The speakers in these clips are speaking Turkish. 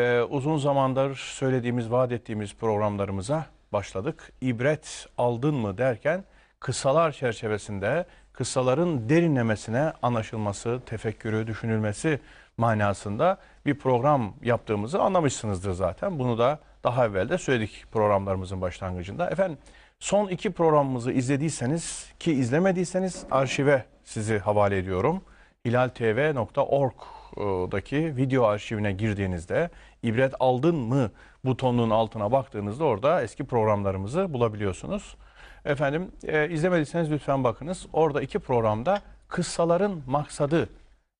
Ee, uzun zamandır söylediğimiz, vaat ettiğimiz programlarımıza başladık. İbret aldın mı derken kıssalar çerçevesinde kıssaların derinlemesine anlaşılması, tefekkürü, düşünülmesi manasında bir program yaptığımızı anlamışsınızdır zaten. Bunu da daha evvel de söyledik programlarımızın başlangıcında. Efendim son iki programımızı izlediyseniz ki izlemediyseniz arşive sizi havale ediyorum. hilaltv.org'daki video arşivine girdiğinizde ibret aldın mı butonunun altına baktığınızda orada eski programlarımızı bulabiliyorsunuz. Efendim e, izlemediyseniz lütfen bakınız. Orada iki programda kıssaların maksadı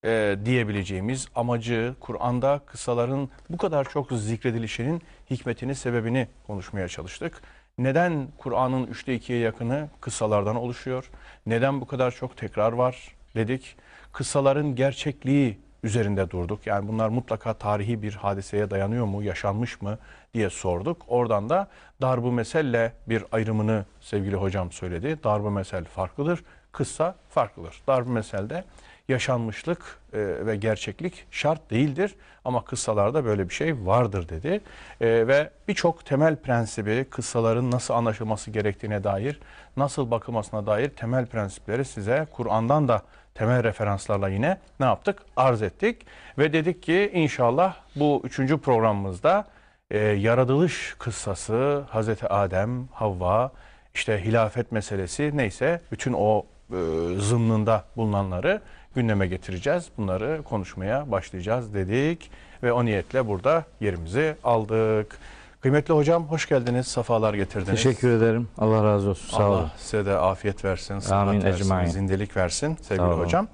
e, diyebileceğimiz amacı, Kur'an'da kıssaların bu kadar çok zikredilişinin hikmetini, sebebini konuşmaya çalıştık. Neden Kur'an'ın üçte ikiye yakını kıssalardan oluşuyor? Neden bu kadar çok tekrar var dedik. Kıssaların gerçekliği üzerinde durduk. Yani bunlar mutlaka tarihi bir hadiseye dayanıyor mu, yaşanmış mı diye sorduk. Oradan da darbu meselle bir ayrımını sevgili hocam söyledi. Darbu mesel farklıdır, kıssa farklıdır. Darbu meselde yaşanmışlık e, ve gerçeklik şart değildir ama kıssalarda böyle bir şey vardır dedi. E, ve birçok temel prensibi kıssaların nasıl anlaşılması gerektiğine dair, nasıl bakılmasına dair temel prensipleri size Kur'an'dan da temel referanslarla yine ne yaptık? Arz ettik ve dedik ki inşallah bu üçüncü programımızda e, yaratılış kıssası, Hazreti Adem, Havva, işte hilafet meselesi neyse bütün o e, zımnında bulunanları gündeme getireceğiz. Bunları konuşmaya başlayacağız dedik ve o niyetle burada yerimizi aldık. Kıymetli hocam hoş geldiniz, safalar getirdiniz. Teşekkür ederim. Allah razı olsun. Sağ Allah olun. size de afiyet versin, Amin, versin, zindelik versin sevgili Sağ hocam.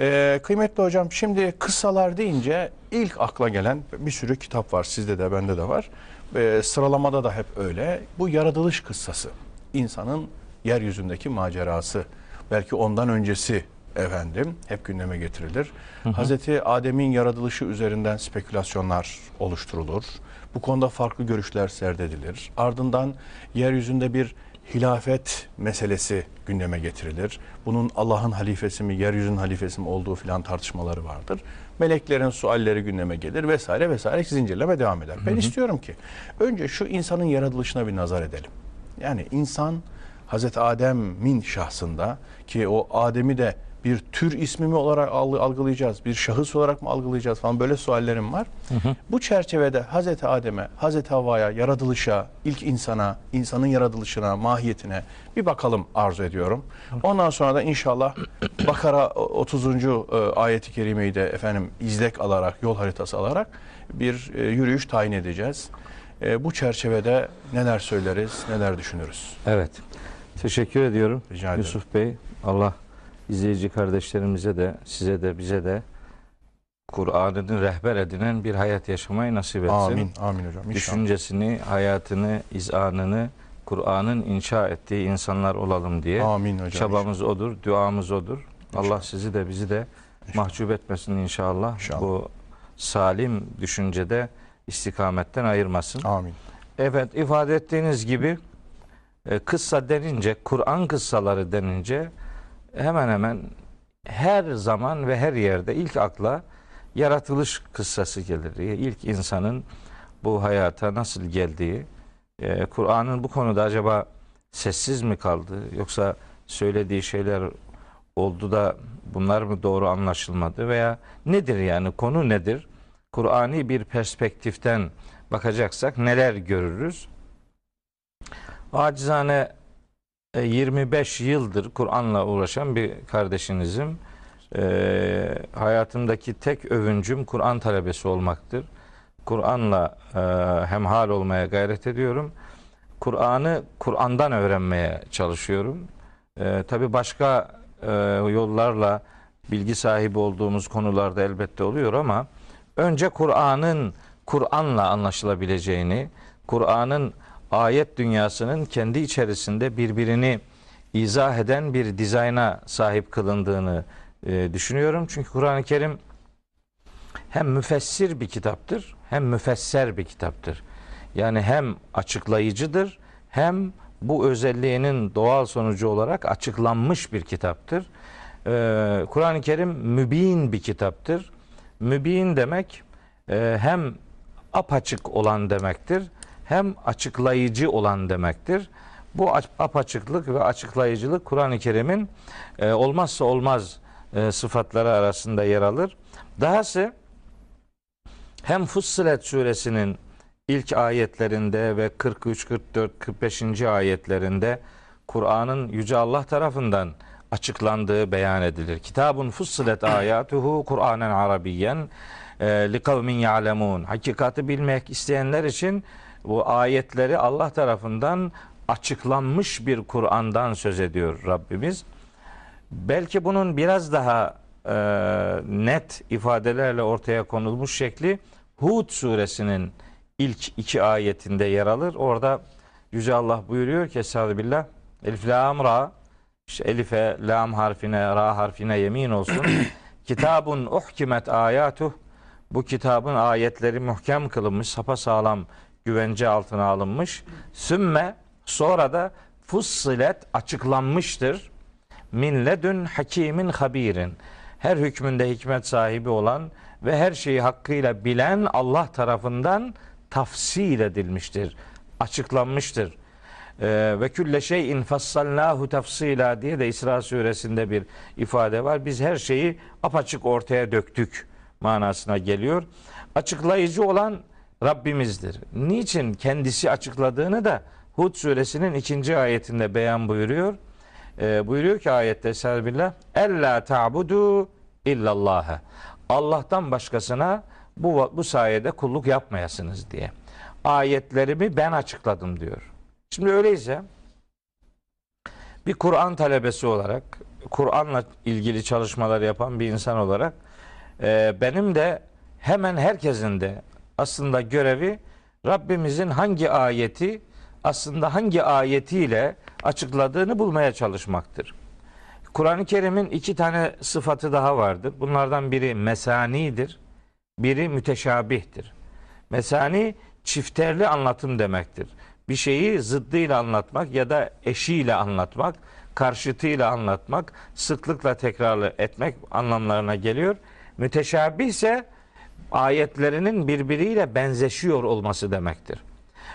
Ee, kıymetli hocam şimdi kıssalar deyince ilk akla gelen bir sürü kitap var. Sizde de bende de var. Ee, sıralamada da hep öyle. Bu yaratılış kıssası. insanın yeryüzündeki macerası. Belki ondan öncesi efendim hep gündeme getirilir. Hazreti Adem'in yaratılışı üzerinden spekülasyonlar oluşturulur. Bu konuda farklı görüşler serdedilir. Ardından yeryüzünde bir hilafet meselesi gündeme getirilir. Bunun Allah'ın halifesi mi, yeryüzünün halifesi mi olduğu filan tartışmaları vardır. Meleklerin sualleri gündeme gelir vesaire vesaire zincirleme devam eder. Ben istiyorum ki önce şu insanın yaratılışına bir nazar edelim. Yani insan Hazreti Adem'in şahsında ki o Adem'i de bir tür ismi mi olarak algı- algılayacağız, bir şahıs olarak mı algılayacağız falan böyle suallerim var. Bu çerçevede Hazreti Adem'e, Hazreti Havva'ya, yaratılışa, ilk insana, insanın yaratılışına, mahiyetine bir bakalım arzu ediyorum. Ondan sonra da inşallah Bakara 30. e, ayeti kerimeyi de efendim izlek alarak, yol haritası alarak bir e, yürüyüş tayin edeceğiz. E, bu çerçevede neler söyleriz, neler düşünürüz? Evet. Teşekkür ediyorum. Rica ederim. Yusuf Bey. Allah izleyici kardeşlerimize de size de bize de Kur'an'ını rehber edinen bir hayat yaşamayı nasip etsin. Amin, amin hocam. İnşallah. Düşüncesini, hayatını, izanını Kur'an'ın inşa ettiği insanlar olalım diye Amin hocam. çabamız odur, duamız odur. Allah İnşallah. sizi de bizi de mahcup etmesin inşallah. İnşallah. Bu salim düşüncede istikametten ayırmasın. Amin. Evet ifade ettiğiniz gibi e, kıssa denince, Kur'an kıssaları denince hemen hemen her zaman ve her yerde ilk akla yaratılış kıssası gelir. İlk insanın bu hayata nasıl geldiği, e, Kur'an'ın bu konuda acaba sessiz mi kaldı yoksa söylediği şeyler oldu da bunlar mı doğru anlaşılmadı veya nedir yani konu nedir? Kur'ani bir perspektiften bakacaksak neler görürüz? Acizane 25 yıldır Kur'an'la uğraşan bir kardeşinizim. E, hayatımdaki tek övüncüm Kur'an talebesi olmaktır. Kur'an'la e, hemhal olmaya gayret ediyorum. Kur'an'ı Kur'an'dan öğrenmeye çalışıyorum. E, Tabi başka e, yollarla bilgi sahibi olduğumuz konularda elbette oluyor ama önce Kur'an'ın Kur'an'la anlaşılabileceğini, Kur'an'ın ayet dünyasının kendi içerisinde birbirini izah eden bir dizayna sahip kılındığını e, düşünüyorum. Çünkü Kur'an-ı Kerim hem müfessir bir kitaptır, hem müfesser bir kitaptır. Yani hem açıklayıcıdır, hem bu özelliğinin doğal sonucu olarak açıklanmış bir kitaptır. Ee, Kur'an-ı Kerim mübin bir kitaptır. Mübin demek e, hem apaçık olan demektir. Hem açıklayıcı olan demektir. Bu aç- apaçıklık ve açıklayıcılık Kur'an-ı Kerim'in e, olmazsa olmaz e, sıfatları arasında yer alır. Dahası hem Fussilet suresinin ilk ayetlerinde ve 43, 44, 45. ayetlerinde Kur'an'ın Yüce Allah tarafından açıklandığı beyan edilir. Kitabun fussilet ayatuhu Kur'anen Arabiyen e, li kavmin ya'lemun. Hakikati bilmek isteyenler için bu ayetleri Allah tarafından açıklanmış bir Kur'an'dan söz ediyor Rabbimiz. Belki bunun biraz daha e, net ifadelerle ortaya konulmuş şekli Hud suresinin ilk iki ayetinde yer alır. Orada Yüce Allah buyuruyor ki Estağfirullah Elif lam ra işte Elif'e, lam harfine, ra harfine yemin olsun. Kitabun uhkimet ayatuh bu kitabın ayetleri muhkem kılınmış, sapasağlam güvence altına alınmış. Sümme sonra da fussilet açıklanmıştır. Min ledün hakimin habirin. Her hükmünde hikmet sahibi olan ve her şeyi hakkıyla bilen Allah tarafından tafsil edilmiştir. Açıklanmıştır. Ee, ve külle şeyin fassalnahu tafsila diye de İsra suresinde bir ifade var. Biz her şeyi apaçık ortaya döktük manasına geliyor. Açıklayıcı olan Rabbimizdir. Niçin kendisi açıkladığını da Hud suresinin ikinci ayetinde beyan buyuruyor. Ee, buyuruyor ki ayette Estağfirullah Ella ta'budu illallah. Allah'tan başkasına bu, bu sayede kulluk yapmayasınız diye. Ayetlerimi ben açıkladım diyor. Şimdi öyleyse bir Kur'an talebesi olarak, Kur'an'la ilgili çalışmalar yapan bir insan olarak e, benim de hemen herkesin de aslında görevi Rabbimizin hangi ayeti aslında hangi ayetiyle açıkladığını bulmaya çalışmaktır. Kur'an-ı Kerim'in iki tane sıfatı daha vardır. Bunlardan biri mesanidir, biri müteşabihtir. Mesani çifterli anlatım demektir. Bir şeyi zıddıyla anlatmak ya da eşiyle anlatmak, karşıtıyla anlatmak, sıklıkla tekrarlı etmek anlamlarına geliyor. Müteşabih ise ayetlerinin birbiriyle benzeşiyor olması demektir.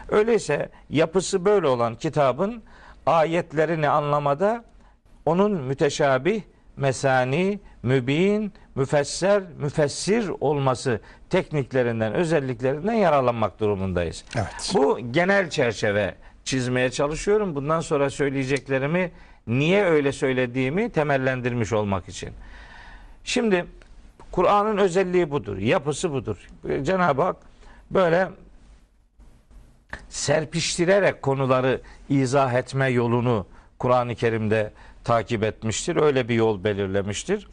Öyleyse yapısı böyle olan kitabın ayetlerini anlamada onun müteşabih, mesani, mübin, müfesser, müfessir olması tekniklerinden, özelliklerinden yararlanmak durumundayız. Evet. Bu genel çerçeve çizmeye çalışıyorum. Bundan sonra söyleyeceklerimi niye öyle söylediğimi temellendirmiş olmak için. Şimdi Kur'an'ın özelliği budur, yapısı budur. Cenab-ı Hak böyle serpiştirerek konuları izah etme yolunu Kur'an-ı Kerim'de takip etmiştir. Öyle bir yol belirlemiştir.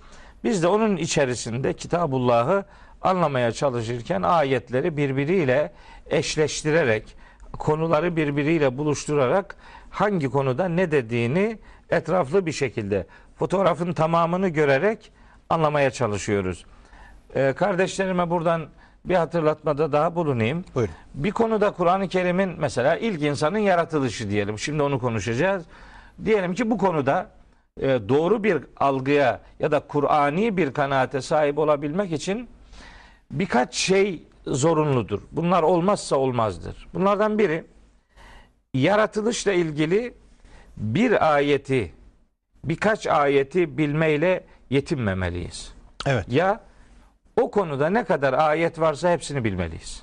Biz de onun içerisinde Kitabullah'ı anlamaya çalışırken ayetleri birbiriyle eşleştirerek, konuları birbiriyle buluşturarak hangi konuda ne dediğini etraflı bir şekilde fotoğrafın tamamını görerek anlamaya çalışıyoruz. Ee, kardeşlerime buradan bir hatırlatmada daha bulunayım. Buyurun. Bir konuda Kur'an-ı Kerim'in mesela ilk insanın yaratılışı diyelim. Şimdi onu konuşacağız. Diyelim ki bu konuda e, doğru bir algıya ya da Kur'ani bir kanaate sahip olabilmek için birkaç şey zorunludur. Bunlar olmazsa olmazdır. Bunlardan biri yaratılışla ilgili bir ayeti, birkaç ayeti bilmeyle yetinmemeliyiz. Evet. Ya o konuda ne kadar ayet varsa hepsini bilmeliyiz.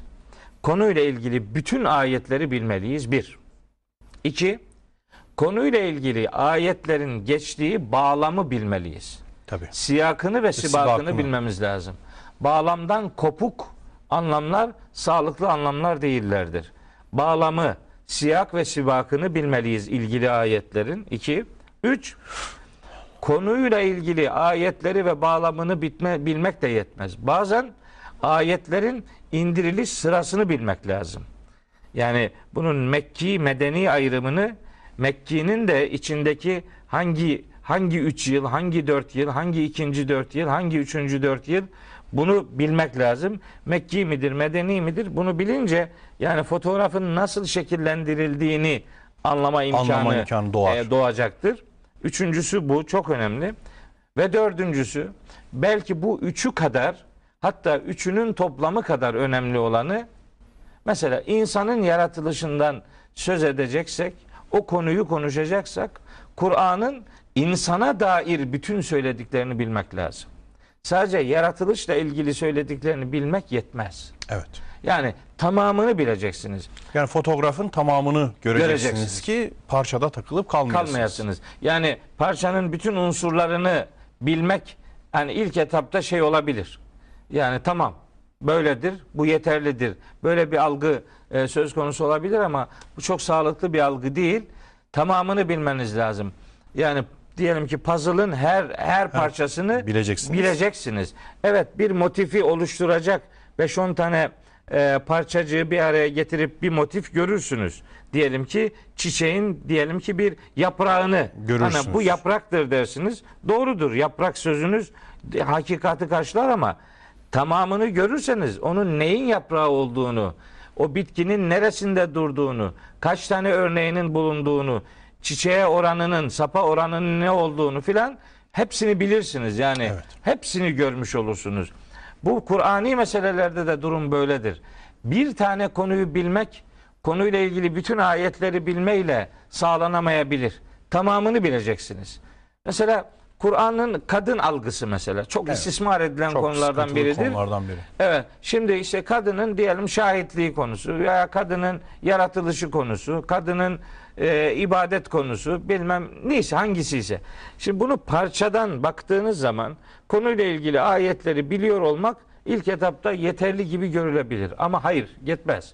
Konuyla ilgili bütün ayetleri bilmeliyiz. Bir. İki, konuyla ilgili ayetlerin geçtiği bağlamı bilmeliyiz. Tabii. Siyakını ve sibakını sibakını. bilmemiz lazım. Bağlamdan kopuk anlamlar sağlıklı anlamlar değillerdir. Bağlamı, siyak ve sibakını bilmeliyiz ilgili ayetlerin. İki. Üç, konuyla ilgili ayetleri ve bağlamını bitme, bilmek de yetmez. Bazen ayetlerin indiriliş sırasını bilmek lazım. Yani bunun Mekki medeni ayrımını Mekki'nin de içindeki hangi hangi üç yıl, hangi dört yıl, hangi ikinci dört yıl, hangi üçüncü dört yıl bunu bilmek lazım. Mekki midir, medeni midir? Bunu bilince yani fotoğrafın nasıl şekillendirildiğini anlama imkanı, Anlama imkanı doğar. e, doğacaktır. Üçüncüsü bu çok önemli. Ve dördüncüsü belki bu üçü kadar hatta üçünün toplamı kadar önemli olanı Mesela insanın yaratılışından söz edeceksek, o konuyu konuşacaksak, Kur'an'ın insana dair bütün söylediklerini bilmek lazım. Sadece yaratılışla ilgili söylediklerini bilmek yetmez. Evet. Yani tamamını bileceksiniz. Yani fotoğrafın tamamını göreceksiniz, Göreceksiniz. ki parçada takılıp kalmayasınız. kalmayasınız. Yani parçanın bütün unsurlarını bilmek hani ilk etapta şey olabilir. Yani tamam böyledir, bu yeterlidir. Böyle bir algı e, söz konusu olabilir ama bu çok sağlıklı bir algı değil. Tamamını bilmeniz lazım. Yani diyelim ki puzzle'ın her her parçasını bileceksiniz. bileceksiniz. Evet bir motifi oluşturacak 5-10 tane e, parçacığı bir araya getirip bir motif görürsünüz. Diyelim ki çiçeğin diyelim ki bir yaprağını Görürsünüz. Hani bu yapraktır dersiniz. Doğrudur. Yaprak sözünüz hakikati karşılar ama tamamını görürseniz onun neyin yaprağı olduğunu, o bitkinin neresinde durduğunu, kaç tane örneğinin bulunduğunu, çiçeğe oranının, sapa oranının ne olduğunu filan hepsini bilirsiniz. Yani Evet. hepsini görmüş olursunuz. Bu Kur'ani meselelerde de durum böyledir. Bir tane konuyu bilmek, konuyla ilgili bütün ayetleri bilmeyle sağlanamayabilir. Tamamını bileceksiniz. Mesela Kur'an'ın kadın algısı mesela çok Evet. istismar edilen Çok konulardan biridir. konulardan biri. Evet. Şimdi işte kadının diyelim şahitliği konusu veya kadının yaratılışı konusu, kadının e, ibadet konusu, bilmem neyse hangisi ise. Şimdi bunu parçadan baktığınız zaman konuyla ilgili ayetleri biliyor olmak ilk etapta yeterli gibi görülebilir. Ama hayır, yetmez.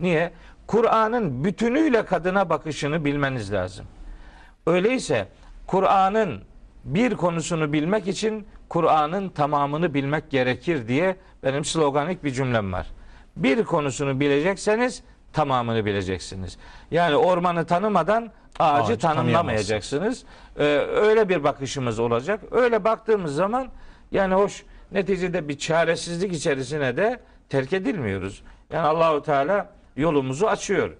Niye? Kur'an'ın bütünüyle kadına bakışını bilmeniz lazım. Öyleyse Kur'an'ın bir konusunu bilmek için Kur'an'ın tamamını bilmek gerekir diye benim sloganik bir cümlem var. Bir konusunu bilecekseniz tamamını bileceksiniz. Yani ormanı tanımadan ağacı, Ağacı tanımlamayacaksınız. Ee, öyle bir bakışımız olacak. Öyle baktığımız zaman yani hoş neticede bir çaresizlik içerisine de terk edilmiyoruz. Yani Allahu Teala yolumuzu açıyor.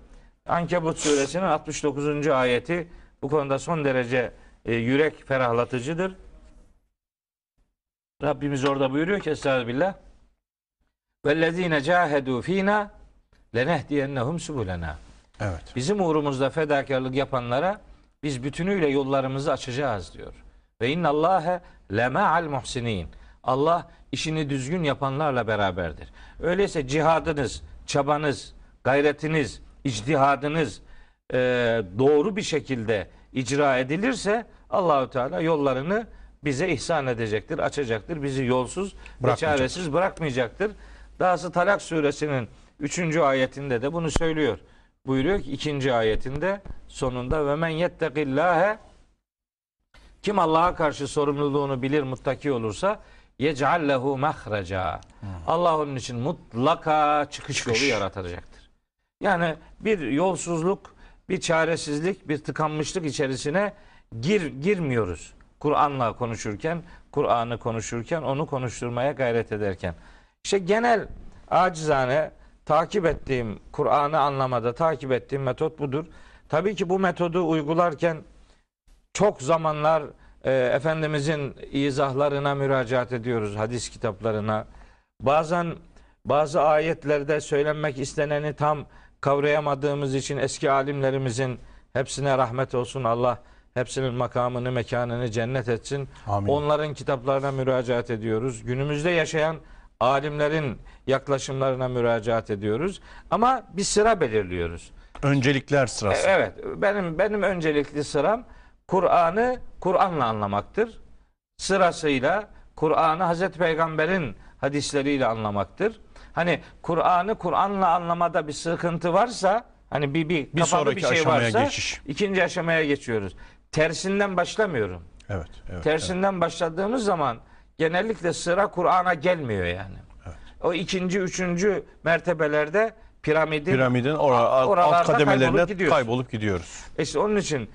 Ankebut suresinin 69. ayeti bu konuda son derece e, yürek ferahlatıcıdır. Rabbimiz orada buyuruyor ki Estağfirullah. Vellezine cahedu fina lenehdiyennehum subulena. Evet. Bizim uğrumuzda fedakarlık yapanlara biz bütünüyle yollarımızı açacağız diyor. Ve innallâhe lema'al muhsinin. Allah işini düzgün yapanlarla beraberdir. Öyleyse cihadınız, çabanız, gayretiniz, icdihadınız e, doğru bir şekilde icra edilirse Allahü Teala yollarını bize ihsan edecektir, açacaktır. Bizi yolsuz ve çaresiz bırakmayacaktır. Dahası Talak suresinin 3. ayetinde de bunu söylüyor. Buyuruyor ki ikinci ayetinde sonunda ve men yettekillâhe kim Allah'a karşı sorumluluğunu bilir muttaki olursa yec'al lehu mahreca. Allah onun için mutlaka çıkış, yolu yaratacaktır. Yani bir yolsuzluk, bir çaresizlik, bir tıkanmışlık içerisine gir girmiyoruz. Kur'an'la konuşurken, Kur'an'ı konuşurken, onu konuşturmaya gayret ederken. İşte genel acizane takip ettiğim, Kur'an'ı anlamada takip ettiğim metot budur. Tabii ki bu metodu uygularken çok zamanlar e, Efendimizin izahlarına müracaat ediyoruz, hadis kitaplarına. Bazen bazı ayetlerde söylenmek isteneni tam kavrayamadığımız için eski alimlerimizin hepsine rahmet olsun Allah hepsinin makamını mekanını cennet etsin. Amin. Onların kitaplarına müracaat ediyoruz. Günümüzde yaşayan alimlerin yaklaşımlarına müracaat ediyoruz. Ama bir sıra belirliyoruz. Öncelikler sırası. E, Evet, benim benim öncelikli sıram Kur'an'ı Kur'an'la anlamaktır. Sırasıyla Kur'an'ı Hazreti Peygamber'in hadisleriyle anlamaktır. Hani Kur'an'ı Kur'an'la anlamada bir sıkıntı varsa, hani bir bir, Bir sonraki bir şey aşamaya varsa, geçiş. ikinci aşamaya geçiyoruz. Tersinden başlamıyorum. Evet. evet, evet. Tersinden başladığımız zaman genellikle sıra Kur'an'a gelmiyor yani. O ikinci, üçüncü mertebelerde piramidin Piramidin ora- alt kademelerine kaybolup gidiyoruz. kaybolup gidiyoruz. işte onun için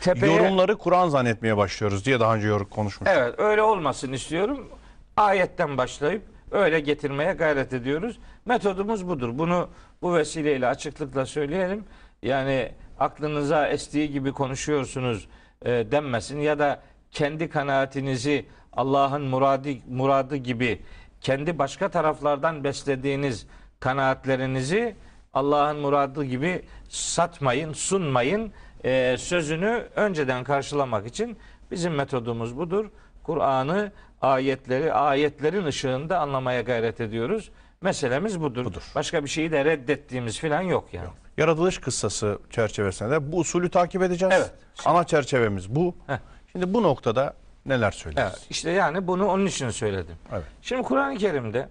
tepeye Yorumları Kur'an zannetmeye başlıyoruz diye daha önce yorum konuşmuştuk. evet öyle olmasın istiyorum. Ayetten başlayıp öyle getirmeye gayret ediyoruz. Metodumuz budur. Bunu bu vesileyle açıklıkla söyleyelim. Yani aklınıza estiği gibi konuşuyorsunuz e, denmesin ya da kendi kanaatinizi Allah'ın muradı muradı gibi kendi başka taraflardan beslediğiniz kanaatlerinizi Allah'ın muradı gibi satmayın, sunmayın e, sözünü önceden karşılamak için bizim metodumuz budur. Kur'an'ı ayetleri ayetlerin ışığında anlamaya gayret ediyoruz. Meselemiz budur. Budur. Başka bir şeyi de reddettiğimiz falan yok yani. Yaratılış kıssası çerçevesinde de bu usulü takip edeceğiz. Evet. Ana çerçevemiz bu. Heh. Şimdi bu noktada neler söyleriz? Evet, işte yani bunu onun için söyledim. Evet. Şimdi Kur'an-ı Kerim'de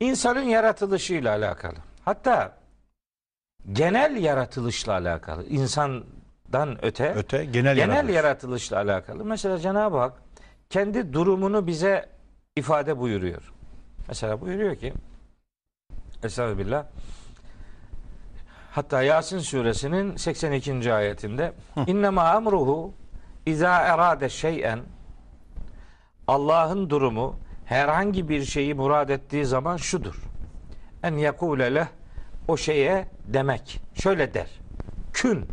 insanın yaratılışıyla alakalı. Hatta genel yaratılışla alakalı. insandan öte, Öte genel, genel yaratılış. yaratılışla alakalı. Mesela Cenab-ı Hak kendi durumunu bize ifade buyuruyor. Mesela buyuruyor ki Estağfirullah Hatta Yasin suresinin 82. ayetinde İnnemâ amruhu izâ erâde şey'en Allah'ın durumu herhangi bir şeyi murad ettiği zaman şudur. En yekûle leh o şeye demek. Şöyle der. Kün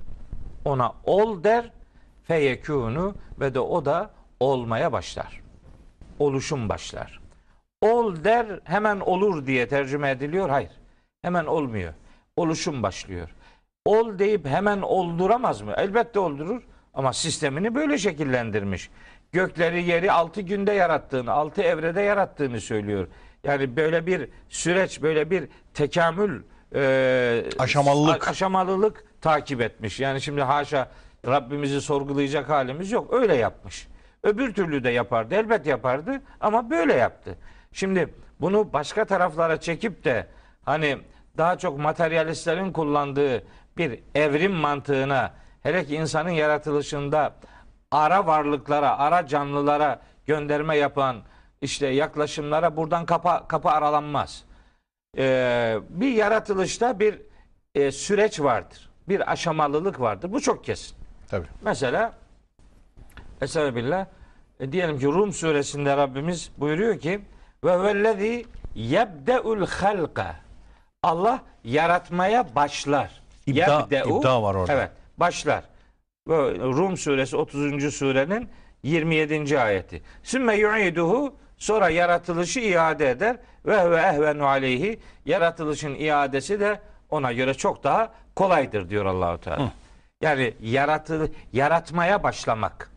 ona ol der feyekûnu ve de o da olmaya başlar. Oluşum başlar. Ol der hemen olur diye tercüme ediliyor. Hayır. Hemen olmuyor. Oluşum başlıyor. Ol deyip hemen olduramaz mı? Elbette oldurur ama sistemini böyle şekillendirmiş. Gökleri yeri altı günde yarattığını, altı evrede yarattığını söylüyor. Yani böyle bir süreç, böyle bir tekamül e, Aşamalılık. aşamalılık takip etmiş. Yani şimdi haşa Rabbimizi sorgulayacak halimiz yok. Öyle yapmış. Öbür türlü de yapardı. Elbet yapardı ama böyle yaptı. Şimdi bunu başka taraflara çekip de hani daha çok materyalistlerin kullandığı bir evrim mantığına hele ki insanın yaratılışında ara varlıklara, ara canlılara gönderme yapan işte yaklaşımlara buradan kapı, kapı aralanmaz. Ee, bir yaratılışta bir e, süreç vardır. Bir aşamalılık vardır. Bu çok kesin. Tabii. Mesela Estağfirullah e, diyelim ki Rum suresinde Rabbimiz buyuruyor ki ve vellezî yebde'ul halqa Allah yaratmaya başlar. İbda- Yebde'u- ibda var orada. Evet, başlar. Rum suresi 30. surenin 27. ayeti. Sümme yu'iduhu sonra yaratılışı iade eder ve ve ehvenu aleyhi yaratılışın iadesi de ona göre çok daha kolaydır diyor Allahu Teala. Yani yaratı yaratmaya başlamak.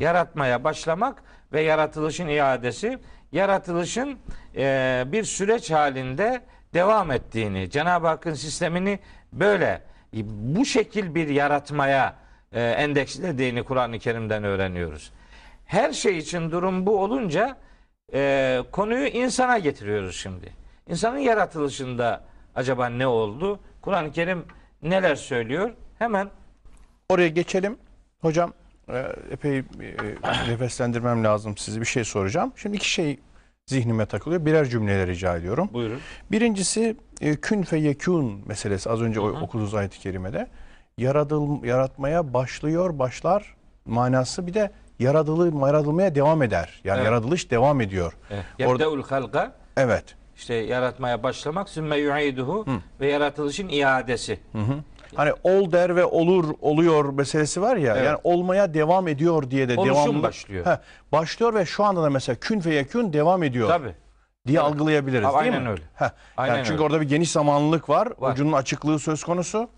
Yaratmaya başlamak ve yaratılışın iadesi yaratılışın e, bir süreç halinde devam ettiğini, Cenab-ı Hakk'ın sistemini böyle bu şekil bir yaratmaya e, endekslediğini Kur'an-ı Kerim'den öğreniyoruz. Her şey için durum bu olunca e, konuyu insana getiriyoruz şimdi. İnsanın yaratılışında acaba ne oldu? Kur'an-ı Kerim neler söylüyor? Hemen Oraya geçelim. Hocam e, epey e, nefeslendirmem lazım sizi bir şey soracağım. Şimdi iki şey zihnime takılıyor. Birer cümleler rica ediyorum. buyurun. Birincisi e, kün fe yekûn meselesi az önce o- okuduğunuz ayet-i kerimede. Yaratıl, yaratmaya başlıyor, başlar manası bir de yaratılı, yaratılmaya devam eder. Yani Evet. yaratılış devam ediyor. Evet. Orada- halka Evet. işte yaratmaya başlamak sümme yu'iduhu ve yaratılışın iadesi. Hani ol der ve olur, oluyor meselesi var ya. Evet. Yani olmaya devam ediyor diye de Oluşum devamlı başlıyor. Heh, başlıyor ve şu anda da mesela kün fe yekûn devam ediyor Tabii. diye algılayabiliriz Ha, değil aynen mi? öyle. Heh, Aynen yani çünkü öyle. orada bir geniş zamanlılık var. Var. Ucunun açıklığı söz konusu.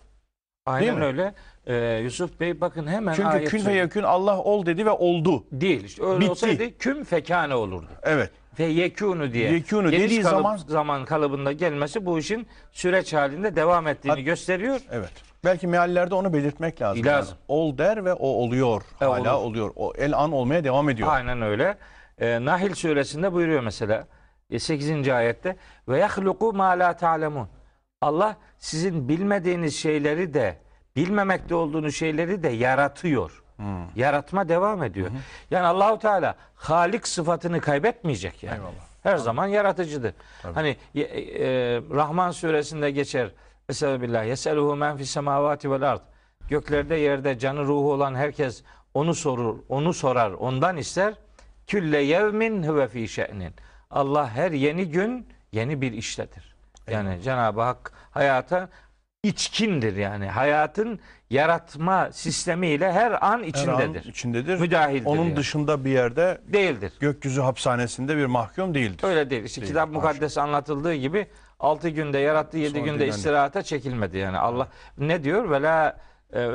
Aynen mi? öyle. Ee, Yusuf Bey bakın hemen Çünkü kün ve yekün Allah ol dedi ve oldu. değil. İşte öyle Bitti. olsaydı küm fekane olurdu. Evet. Ve yekûnu diye. Yekûnu geniş dediği kalıp- zaman- zaman kalıbında gelmesi bu işin süreç halinde devam ettiğini Hat- gösteriyor. Evet. Belki meallerde onu belirtmek lazım. Lazım. Yani ol der ve o oluyor. E, Hala olur. oluyor. O el an olmaya devam ediyor. Aynen öyle. Ee, Nahil suresinde buyuruyor mesela 8. ayette ve yahluku ma la ta'lemun. Allah sizin bilmediğiniz şeyleri de bilmemekte olduğunuz şeyleri de yaratıyor. Yaratma devam ediyor. Yani Allahu Teala Halik sıfatını kaybetmeyecek yani. Eyvallah. Her zaman yaratıcıdır. Hani e, e, Rahman suresinde geçer. Estağfirullah. Yeseluhu men fis semavati vel ard. Göklerde yerde canı ruhu olan herkes onu sorur, onu sorar, ondan ister. Külle yevmin huve fi şe'nin. Allah her yeni gün yeni bir iştedir. Yani Cenab-ı Hak hayata içkindir yani. Hayatın yaratma sistemiyle her an Her an içindedir. içindedir. Müdahildir Onun yani. dışında bir yerde Değildir. gökyüzü hapishanesinde bir mahkum değildir. Öyle değil. İşte Değil, kitap mukaddes anlatıldığı gibi 6 günde yarattı, 7 Sonra günde dinlendi. istirahata çekilmedi yani. Allah ne diyor? Ve la e,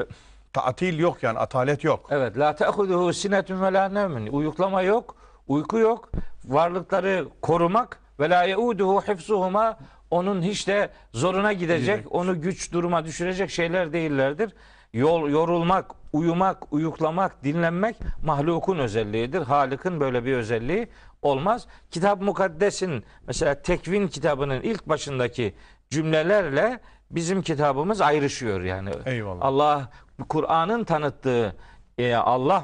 Tatil yok yani atalet yok. Evet. La te'huduhu sinetun ve la nevmin. Uyuklama yok, uyku yok. Varlıkları korumak ve la yeuduhu hifzuhuma onun hiç de zoruna gidecek, Gidecek. onu güç duruma düşürecek şeyler değillerdir. Yol, yorulmak, uyumak, uyuklamak, dinlenmek mahlukun özelliğidir. Halık'ın böyle bir özelliği olmaz. Kitap mukaddesin mesela tekvin kitabının ilk başındaki cümlelerle bizim kitabımız ayrışıyor yani. Eyvallah. Allah Kur'an'ın tanıttığı e, Allah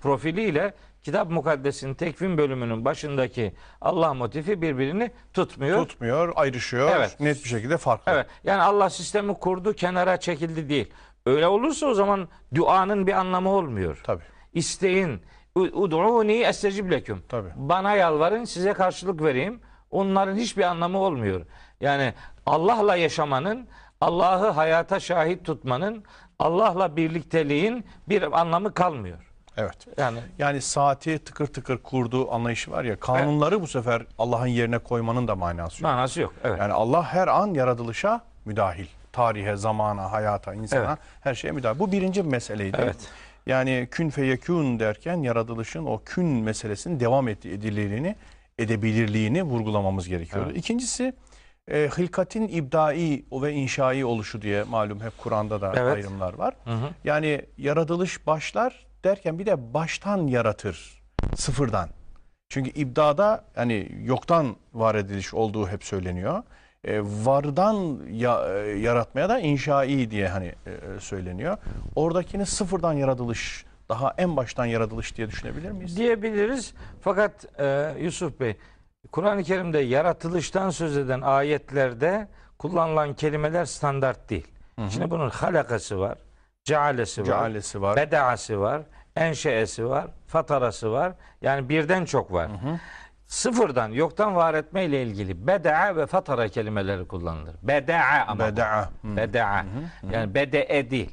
profiliyle Kitap Mukaddes'in tekvim bölümünün başındaki Allah motifi birbirini tutmuyor. Tutmuyor, ayrışıyor. Evet. Net bir şekilde farklı. Evet. Yani Allah sistemi kurdu, kenara çekildi değil. Öyle olursa o zaman duanın bir anlamı olmuyor. Tabii. İsteyin. Ud'uni estecib leküm. Tabii. Bana yalvarın size karşılık vereyim. Onların hiçbir anlamı olmuyor. Yani Allah'la yaşamanın, Allah'ı hayata şahit tutmanın, Allah'la birlikteliğin bir anlamı kalmıyor. Evet. Yani Yani saati tıkır tıkır kurduğu anlayışı var ya kanunları bu sefer Allah'ın yerine koymanın da manası yok. manası yok. Evet. Yani Allah her an yaratılışa müdahil. Tarihe, zamana, hayata, insana Evet. her şeye müdahil. Bu birinci bir meseleydi. Evet. Yani kün feyekün derken yaratılışın o kün meselesinin devam ed- edilirliğini, edebilirliğini vurgulamamız gerekiyordu. Evet. İkincisi e, hilkatin ibdai ve inşai oluşu diye malum hep Kur'an'da da Evet. ayrımlar var. Hı hı. Yani yaratılış başlar derken bir de baştan yaratır. Sıfırdan. Çünkü ibdada hani yoktan var ediliş olduğu hep söyleniyor. E, vardan ya- e, yaratmaya da inşai diye hani e, söyleniyor. Oradakini sıfırdan yaratılış, daha en baştan yaratılış diye düşünebilir miyiz? diyebiliriz. Fakat e, Yusuf Bey, Kur'an-ı Kerim'de yaratılıştan söz eden ayetlerde kullanılan kelimeler standart değil. Şimdi bunun halakası var, cealesi var, Cealesi var. bedaası var, enşeesi var, fatarası var. Yani birden çok var. Sıfırdan, yoktan var etme ile ilgili bedaa ve fatara kelimeleri kullanılır. Bedaa ama. Beda'a. Hı. Beda'a. Yani bede'e değil.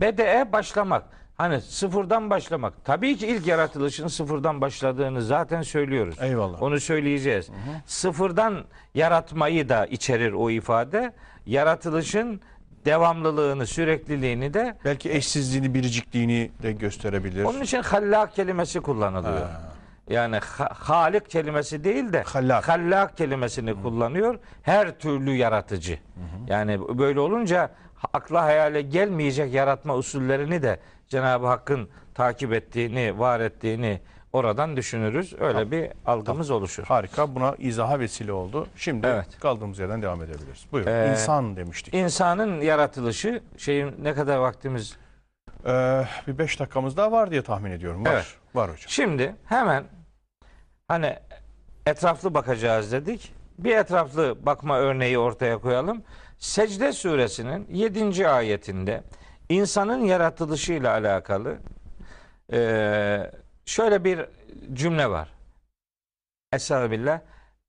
Bede'e başlamak. Hani sıfırdan başlamak. Tabii ki ilk yaratılışın sıfırdan başladığını zaten söylüyoruz. Eyvallah. Onu söyleyeceğiz. Sıfırdan yaratmayı da içerir o ifade. Yaratılışın devamlılığını, sürekliliğini de Belki eşsizliğini, biricikliğini de gösterebilir. onun için hallak kelimesi kullanılıyor. Yani ha- halik kelimesi değil de Hallak. hallak kelimesini kullanıyor. Her türlü yaratıcı. Yani böyle olunca akla hayale gelmeyecek yaratma usullerini de Cenab-ı Hakk'ın takip ettiğini, var ettiğini oradan düşünürüz. Öyle bir algımız oluşur. Harika. Buna izaha vesile oldu. Şimdi Evet. kaldığımız yerden devam edebiliriz. Buyurun. Ee, İnsan demiştik. İnsanın yaratılışı şeyin ne kadar vaktimiz Ee, bir beş dakikamız daha var diye tahmin ediyorum. Var. Evet. Var hocam. Şimdi hemen hani etraflı bakacağız dedik. Bir etraflı bakma örneği ortaya koyalım. Secde suresinin 7. ayetinde insanın yaratılışıyla alakalı eee, şöyle bir cümle var. Estağfirullah.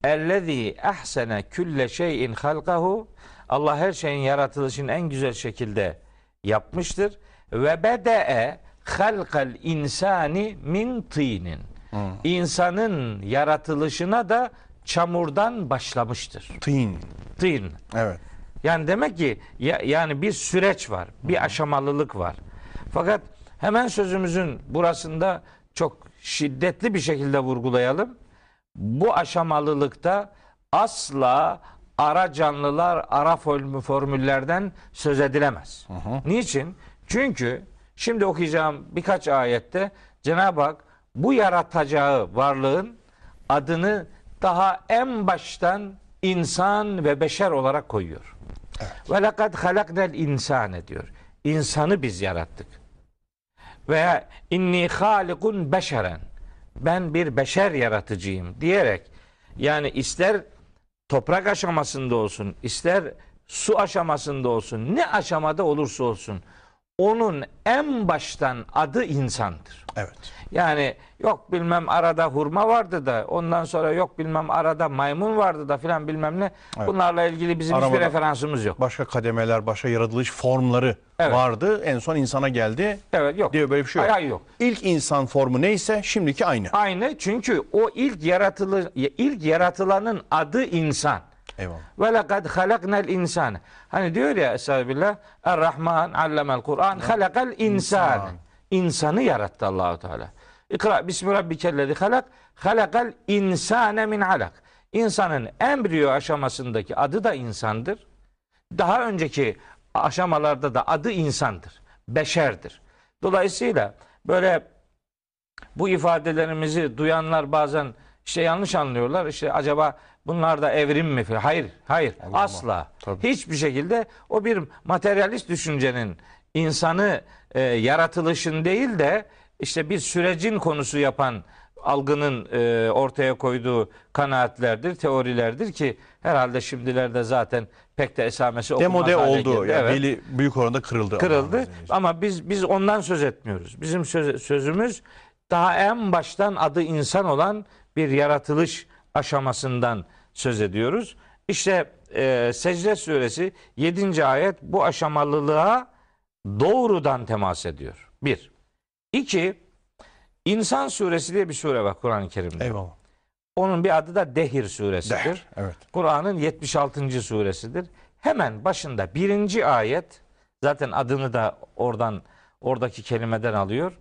Ellezî ahsene külle şeyin halkahu Allah her şeyin yaratılışını en güzel şekilde yapmıştır. Ve bede'e halkal insani min tînin. İnsanın yaratılışına da çamurdan başlamıştır. Tin. Tîn. Evet. Yani demek ki ya- yani bir süreç var, bir aşamalılık var. Fakat hemen sözümüzün burasında çok şiddetli bir şekilde vurgulayalım. Bu aşamalılıkta asla ara canlılar, ara formü- formüllerden söz edilemez. Niçin? Çünkü şimdi okuyacağım birkaç ayette Cenab-ı Hak bu yaratacağı varlığın adını daha en baştan insan ve beşer olarak koyuyor. Ve lekad halaknel insane diyor. İnsanı biz yarattık. Veya inni halikun beşeren. Ben bir beşer yaratıcıyım diyerek yani ister toprak aşamasında olsun, ister su aşamasında olsun, ne aşamada olursa olsun onun en baştan adı insandır. Evet. Yani yok bilmem arada hurma vardı da ondan sonra yok bilmem arada maymun vardı da filan bilmem ne. Evet. Bunlarla ilgili bizim hiçbir Aramada- referansımız yok. Başka kademeler, başka yaratılış formları Evet. vardı. En son insana geldi Evet yok. diye böyle bir şey yok. Hayır, yok. İlk insan formu neyse şimdiki aynı. Aynı çünkü o ilk yaratılı ilk yaratılanın adı insan. Eyvallah. Ve lekad halaknel insane. Hani diyor ya Estağfirullah. Er-Rahman allemel Kur'an halakal insan. İnsan. İnsanı yarattı Allahu Teala. İkra bismi rabbikellezi halak. Halakal insane min alak. İnsanın embriyo aşamasındaki adı da insandır. Daha önceki aşamalarda da adı insandır. Beşerdir. Dolayısıyla böyle bu ifadelerimizi duyanlar bazen işte yanlış anlıyorlar. İşte acaba bunlar da evrim mi? Hayır, hayır. Allah. asla. Tabii. Hiçbir şekilde o bir materyalist düşüncenin insanı e, yaratılışın değil de işte bir sürecin konusu yapan algının e, ortaya koyduğu kanaatlerdir, teorilerdir ki herhalde şimdilerde zaten pek de esamesi okunmaz Demode hale oldu. geldi. Yani Evet büyük oranda kırıldı. kırıldı. Ama biz biz ondan söz etmiyoruz. Bizim söz- sözümüz daha en baştan adı insan olan bir yaratılış aşamasından söz ediyoruz. İşte e, Secde suresi 7. ayet bu aşamalılığa doğrudan temas ediyor. Bir. İki, İnsan suresi diye bir sure var Kur'an-ı Kerim'de. Eyvallah. Onun bir adı da Dehir suresidir. Der. Evet. Kur'an'ın 76. suresidir. Hemen başında birinci ayet zaten adını da oradan oradaki kelimeden alıyor.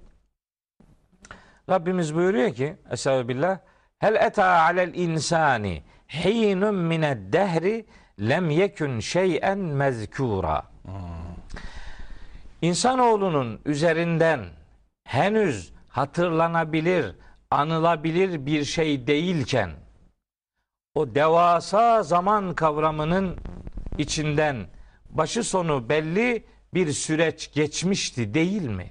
Rabbimiz buyuruyor ki Estağfirullah Hel eta alel insani hinun mined dehri lem yekun şeyen mezkura. İnsanoğlunun üzerinden henüz hatırlanabilir, anılabilir bir şey değilken o devasa zaman kavramının içinden başı sonu belli bir süreç geçmişti değil mi?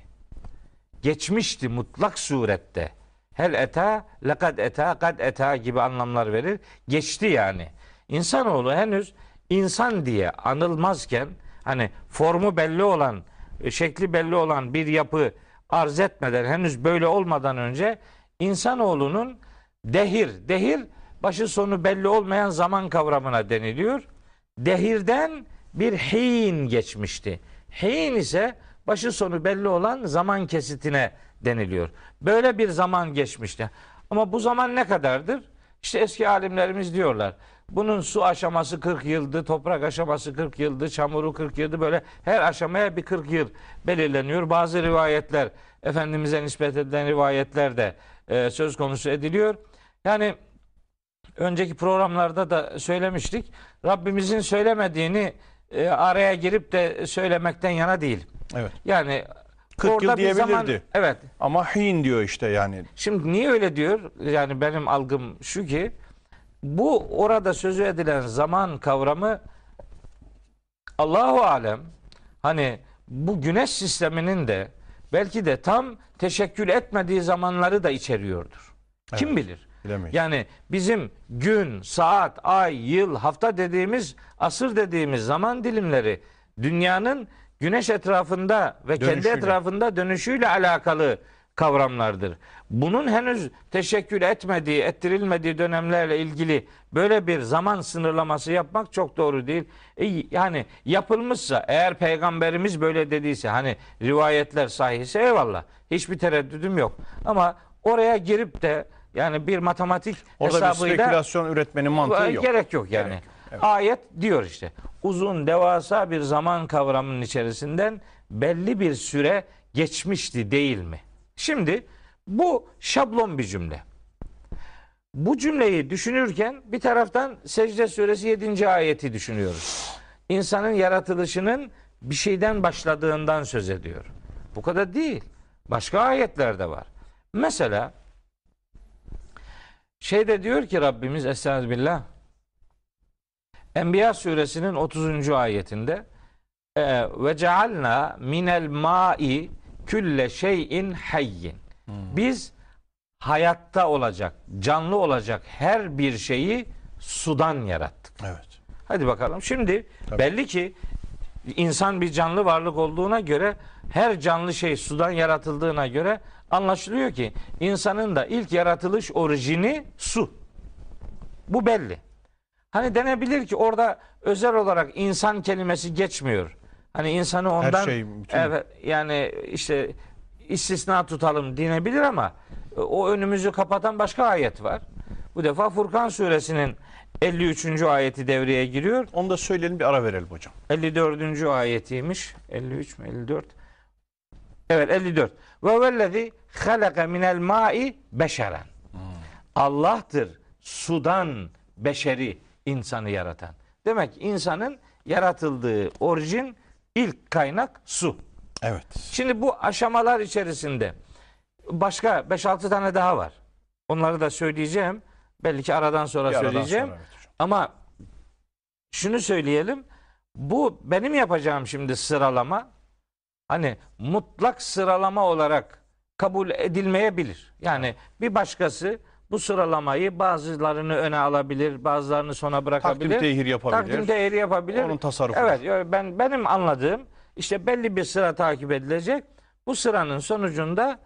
Geçmişti mutlak surette. Hel eta, lekad eta, kad eta gibi anlamlar verir. Geçti yani. İnsanoğlu henüz insan diye anılmazken hani formu belli olan, şekli belli olan bir yapı arz etmeden henüz böyle olmadan önce insanoğlunun dehir, dehir başı sonu belli olmayan zaman kavramına deniliyor. Dehirden bir hin geçmişti. Hin ise başı sonu belli olan zaman kesitine deniliyor. Böyle bir zaman geçmişti. Ama bu zaman ne kadardır? İşte eski alimlerimiz diyorlar. Bunun su aşaması 40 yıldı, toprak aşaması 40 yıldı, çamuru 40 yıldı böyle her aşamaya bir 40 yıl belirleniyor. Bazı rivayetler, Efendimiz'e nispet edilen rivayetler de e, söz konusu ediliyor. Yani önceki programlarda da söylemiştik. Rabbimizin söylemediğini e, araya girip de söylemekten yana değil. Evet. Yani 40 orada yıl diyebilirdi. zaman- evet. Ama hin diyor işte yani. Şimdi niye öyle diyor? Yani benim algım şu ki bu orada sözü edilen zaman kavramı Allahu alem hani bu güneş sisteminin de belki de tam teşekkül etmediği zamanları da içeriyordur. Kim Evet. bilir? Bilemeyiz. Yani bizim gün, saat, ay, yıl, hafta dediğimiz, asır dediğimiz zaman dilimleri dünyanın güneş etrafında ve kendi Dönüşüyle. etrafında dönüşüyle alakalı kavramlardır. Bunun henüz teşekkül etmediği, ettirilmediği dönemlerle ilgili böyle bir zaman sınırlaması yapmak çok doğru değil. E, yani yapılmışsa eğer peygamberimiz böyle dediyse hani rivayetler sahihse eyvallah. Hiçbir tereddüdüm yok. Ama oraya girip de yani bir matematik Orada bir hesabıyla spekülasyon üretmenin mantığı yok. Gerek yok yani. Gerek evet. Ayet diyor işte. Uzun devasa bir zaman kavramının içerisinden belli bir süre geçmişti değil mi? Şimdi bu şablon bir cümle. Bu cümleyi düşünürken bir taraftan Secde Suresi 7. ayeti düşünüyoruz. İnsanın yaratılışının bir şeyden başladığından söz ediyor. Bu kadar değil. Başka ayetler de var. Mesela şeyde diyor ki Rabbimiz Estağfirullah Enbiya suresinin 30. ayetinde ve cealna minel mai külle şeyin hayyin. Biz hayatta olacak, canlı olacak her bir şeyi sudan yarattık. Evet. Hadi bakalım. Şimdi Tabii. belli ki insan bir canlı varlık olduğuna göre her canlı şey sudan yaratıldığına göre anlaşılıyor ki insanın da ilk yaratılış orijini su. Bu belli. Hani denebilir ki orada özel olarak insan kelimesi geçmiyor. Hani insanı ondan şey, bütün- evet yani işte istisna tutalım denebilir ama o önümüzü kapatan başka ayet var. Bu defa Furkan suresinin 53. ayeti devreye giriyor. Onu da söyleyelim bir ara verelim hocam. 54. ayetiymiş. 53 mü 54? Evet 54. Ve vellezî halaka minel ma'i beşeren. Allah'tır sudan beşeri insanı yaratan. Demek insanın yaratıldığı orijin ilk kaynak su. Evet. Şimdi bu aşamalar içerisinde başka 5-6 tane daha var. Onları da söyleyeceğim. Belki ki aradan sonra Bir aradan söyleyeceğim. sonra, evet hocam. Ama şunu söyleyelim. Bu benim yapacağım şimdi sıralama hani mutlak sıralama olarak kabul edilmeyebilir. Yani bir başkası bu sıralamayı bazılarını öne alabilir, bazılarını sona bırakabilir. Takdim tehir yapabilir. Takdim tehiri yapabilir. Onun tasarrufu. Evet, ben benim anladığım işte belli bir sıra takip edilecek. Bu sıranın sonucunda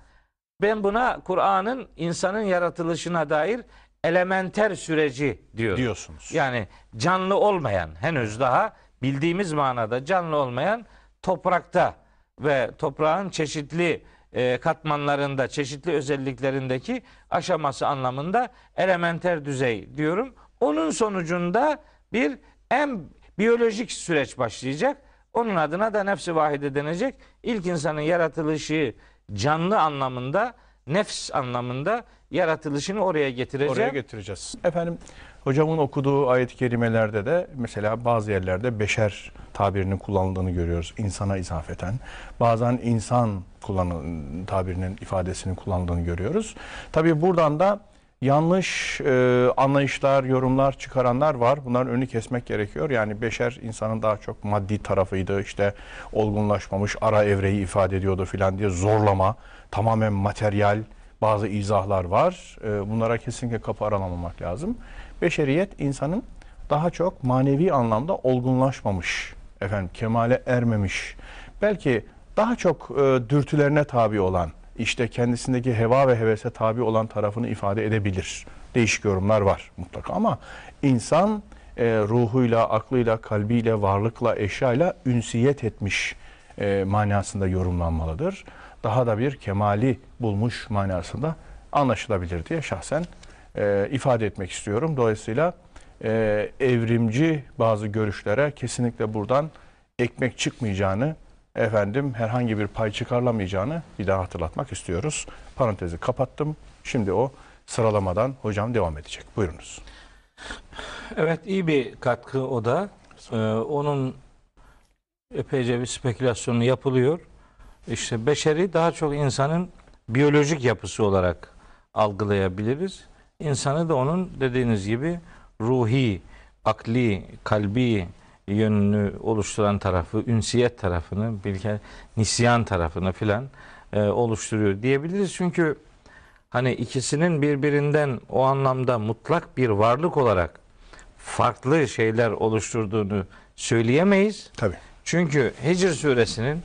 ben buna Kur'an'ın insanın yaratılışına dair elementer süreci diyorum. diyorsunuz. Yani canlı olmayan henüz daha bildiğimiz manada canlı olmayan toprakta ve toprağın çeşitli e, katmanlarında, çeşitli özelliklerindeki aşaması anlamında elementer düzey diyorum. Onun sonucunda bir en biyolojik süreç başlayacak. Onun adına da nefsi vahide denecek. İlk insanın yaratılışı canlı anlamında, nefs anlamında yaratılışını oraya getireceğim. Oraya getireceğiz. Efendim hocamın okuduğu ayet-i kerimelerde de mesela bazı yerlerde beşer tabirinin kullanıldığını görüyoruz. insana izafeten. Bazen insan kullanı, tabirinin ifadesinin kullanıldığını görüyoruz. Tabii buradan da yanlış e, anlayışlar, yorumlar çıkaranlar var. Bunların önünü kesmek gerekiyor. Yani beşer insanın daha çok maddi tarafıydı. İşte olgunlaşmamış ara evreyi ifade ediyordu filan diye zorlama, tamamen materyal bazı izahlar var. E, bunlara kesinlikle kapı aralamamak lazım. Beşeriyet insanın daha çok manevi anlamda olgunlaşmamış, efendim kemale ermemiş, belki daha çok e, dürtülerine tabi olan, işte kendisindeki heva ve hevese tabi olan tarafını ifade edebilir. Değişik yorumlar var mutlaka ama insan e, ruhuyla, aklıyla, kalbiyle, varlıkla, eşyayla ünsiyet etmiş e, manasında yorumlanmalıdır. Daha da bir kemali bulmuş manasında anlaşılabilir diye şahsen e, ifade etmek istiyorum. Dolayısıyla e, evrimci bazı görüşlere kesinlikle buradan ekmek çıkmayacağını, efendim herhangi bir pay çıkarılamayacağını bir daha hatırlatmak istiyoruz. Parantezi kapattım. Şimdi o sıralamadan hocam devam edecek. Buyurunuz. Evet iyi bir katkı o da. Ee, onun epeyce bir spekülasyonu yapılıyor. İşte beşeri daha çok insanın biyolojik yapısı olarak algılayabiliriz. İnsanı da onun dediğiniz gibi ruhi, akli, kalbi yönünü oluşturan tarafı, ünsiyet tarafını, bilke nisyan tarafını filan e, oluşturuyor diyebiliriz. Çünkü hani ikisinin birbirinden o anlamda mutlak bir varlık olarak farklı şeyler oluşturduğunu söyleyemeyiz. Tabii. Çünkü Hicr suresinin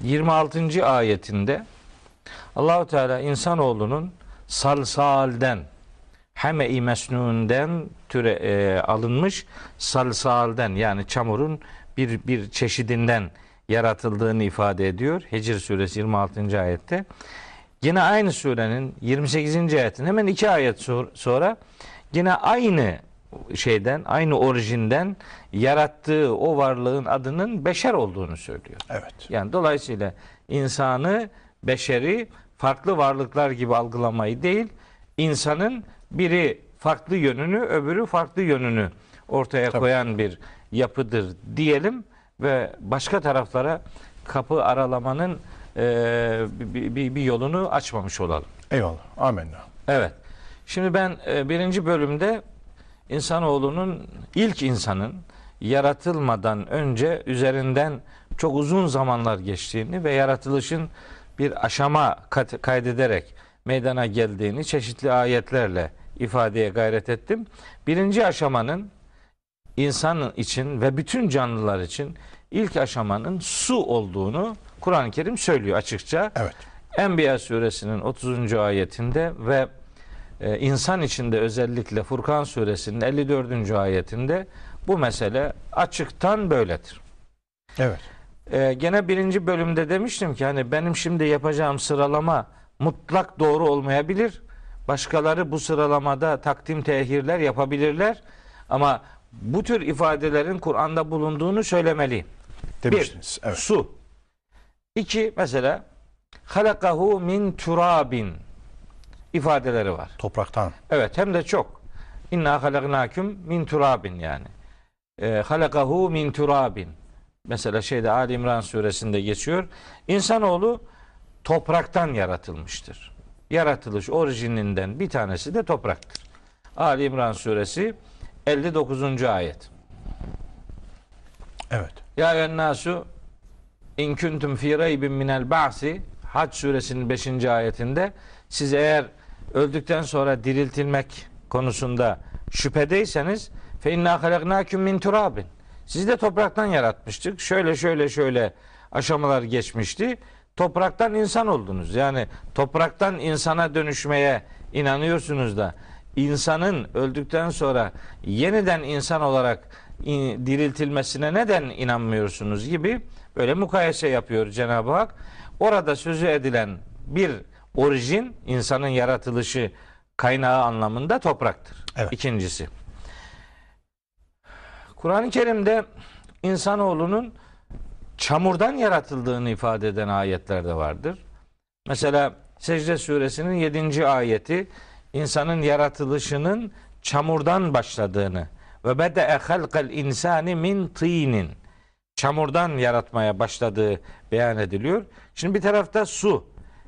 26. ayetinde Allahu Teala insanoğlunun salsalden heme-i mesnun'den türe e, alınmış salsalden yani çamurun bir bir çeşidinden yaratıldığını ifade ediyor. Hicr suresi 26. ayette. Yine aynı surenin 28. ayetin hemen iki ayet sonra yine aynı şeyden, aynı orijinden yarattığı o varlığın adının beşer olduğunu söylüyor. Evet. Yani dolayısıyla insanı, beşeri farklı varlıklar gibi algılamayı değil, insanın biri farklı yönünü, öbürü farklı yönünü ortaya Tabii. koyan bir yapıdır diyelim ve başka taraflara kapı aralamanın e, bir, bir, bir yolunu açmamış olalım. Eyvallah. Amenna. Evet. Şimdi ben e, birinci bölümde insanoğlunun ilk insanın yaratılmadan önce üzerinden çok uzun zamanlar geçtiğini ve yaratılışın bir aşama kaydederek meydana geldiğini çeşitli ayetlerle ifadeye gayret ettim. Birinci aşamanın insan için ve bütün canlılar için ilk aşamanın su olduğunu Kur'an-ı Kerim söylüyor açıkça. Evet. Enbiya suresinin 30. ayetinde ve e, insan içinde özellikle Furkan suresinin 54. ayetinde bu mesele açıktan böyledir. Evet. E, gene birinci bölümde demiştim ki hani benim şimdi yapacağım sıralama mutlak doğru olmayabilir. Başkaları bu sıralamada takdim tehirler yapabilirler. Ama bu tür ifadelerin Kur'an'da bulunduğunu söylemeliyim. Demiştiniz. Evet. Su. İki mesela halakahu min turabin ifadeleri var. Topraktan. Evet hem de çok. İnna halaknaküm min turabin yani. E, halakahu min turabin. Mesela şeyde Ali İmran suresinde geçiyor. İnsanoğlu topraktan yaratılmıştır. Yaratılış orijininden bir tanesi de topraktır. Ali İmran suresi 59. ayet. Evet. Ya eyyühen-nasu in kuntum fi reybin minel ba'si Hac suresinin 5. ayetinde siz eğer öldükten sonra diriltilmek konusunda şüphedeyseniz fe inna halaknakum min turabin. Sizi de topraktan yaratmıştık. Şöyle şöyle şöyle aşamalar geçmişti. Topraktan insan oldunuz. Yani topraktan insana dönüşmeye inanıyorsunuz da insanın öldükten sonra yeniden insan olarak in- diriltilmesine neden inanmıyorsunuz gibi böyle mukayese yapıyor Cenab-ı Hak. Orada sözü edilen bir orijin insanın yaratılışı kaynağı anlamında topraktır. Evet. İkincisi. Kur'an-ı Kerim'de insanoğlunun çamurdan yaratıldığını ifade eden ayetler de vardır. Mesela Secde suresinin 7. ayeti insanın yaratılışının çamurdan başladığını ve bede'e halkal insani min tinin çamurdan yaratmaya başladığı beyan ediliyor. Şimdi bir tarafta su,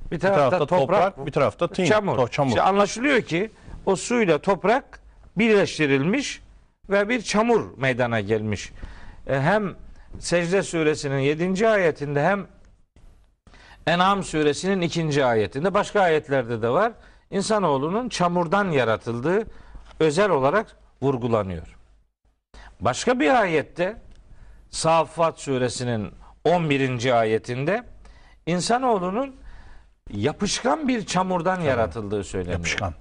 bir Bir tarafta, tarafta toprak, toprak, bir tarafta tin, çamur. to- çamur. İşte anlaşılıyor ki o suyla toprak birleştirilmiş ve bir çamur meydana gelmiş. E, hem Secde suresinin 7. ayetinde hem En'am suresinin 2. ayetinde başka ayetlerde de var. İnsanoğlunun çamurdan yaratıldığı özel olarak vurgulanıyor. Başka bir ayette Saffat suresinin 11. ayetinde insanoğlunun yapışkan bir çamurdan yaratıldığı söyleniyor. Yapışkan.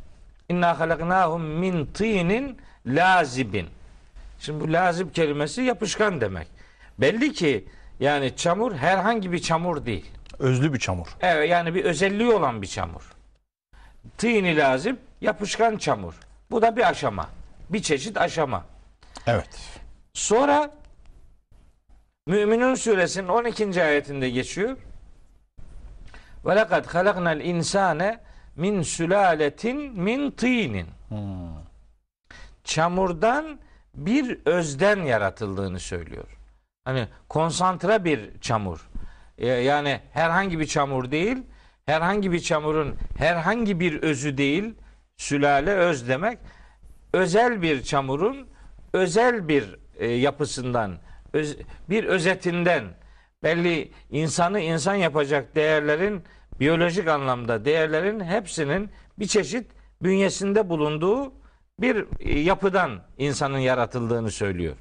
İnna halaknahum min tinin lazibin. Şimdi bu lazib kelimesi yapışkan demek. Belli ki yani çamur herhangi bir çamur değil. Özlü bir çamur. Evet yani bir özelliği olan bir çamur. Tini lazım yapışkan çamur. Bu da bir aşama. Bir çeşit aşama. Evet. Sonra Müminun suresinin 12. ayetinde geçiyor. Ve lekad halaknal insane min sülaletin min tinin. Çamurdan bir özden yaratıldığını söylüyor. Hani konsantre bir çamur. Ee, Yani herhangi bir çamur değil, herhangi bir çamurun herhangi bir özü değil, sülale öz demek. Özel bir çamurun özel bir e, yapısından, bir özetinden belli insanı insan yapacak değerlerin biyolojik anlamda değerlerin hepsinin bir çeşit bünyesinde bulunduğu bir e, yapıdan insanın yaratıldığını söylüyor.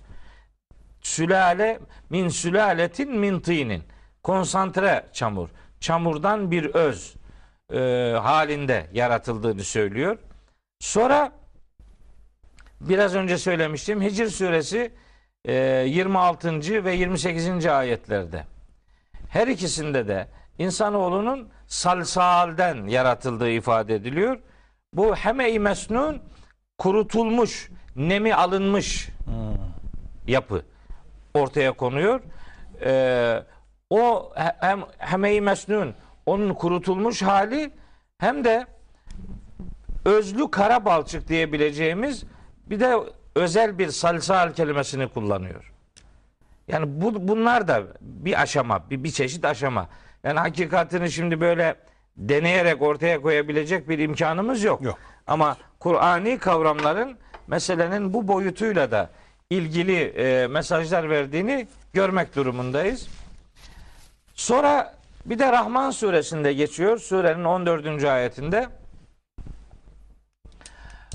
Sülale min sülaletin min tinin konsantre çamur. Çamurdan bir öz e, halinde yaratıldığını söylüyor. Sonra biraz önce söylemiştim Hicr suresi e, 26. ve 28. ayetlerde her ikisinde de insanoğlunun salsalden yaratıldığı ifade ediliyor. Bu heme-i mesnun kurutulmuş, nemi alınmış yapı ortaya konuyor. Ee, o he- hem heme-i mesnun onun kurutulmuş hali hem de özlü kara balçık diyebileceğimiz bir de özel bir salsal kelimesini kullanıyor. Yani bu, bunlar da bir aşama, bir, bir çeşit aşama. Yani hakikatini şimdi böyle deneyerek ortaya koyabilecek bir imkanımız yok. Yok. Ama Kur'ani kavramların meselenin bu boyutuyla da ilgili e, mesajlar verdiğini görmek durumundayız. Sonra bir de Rahman suresinde geçiyor. Surenin 14. ayetinde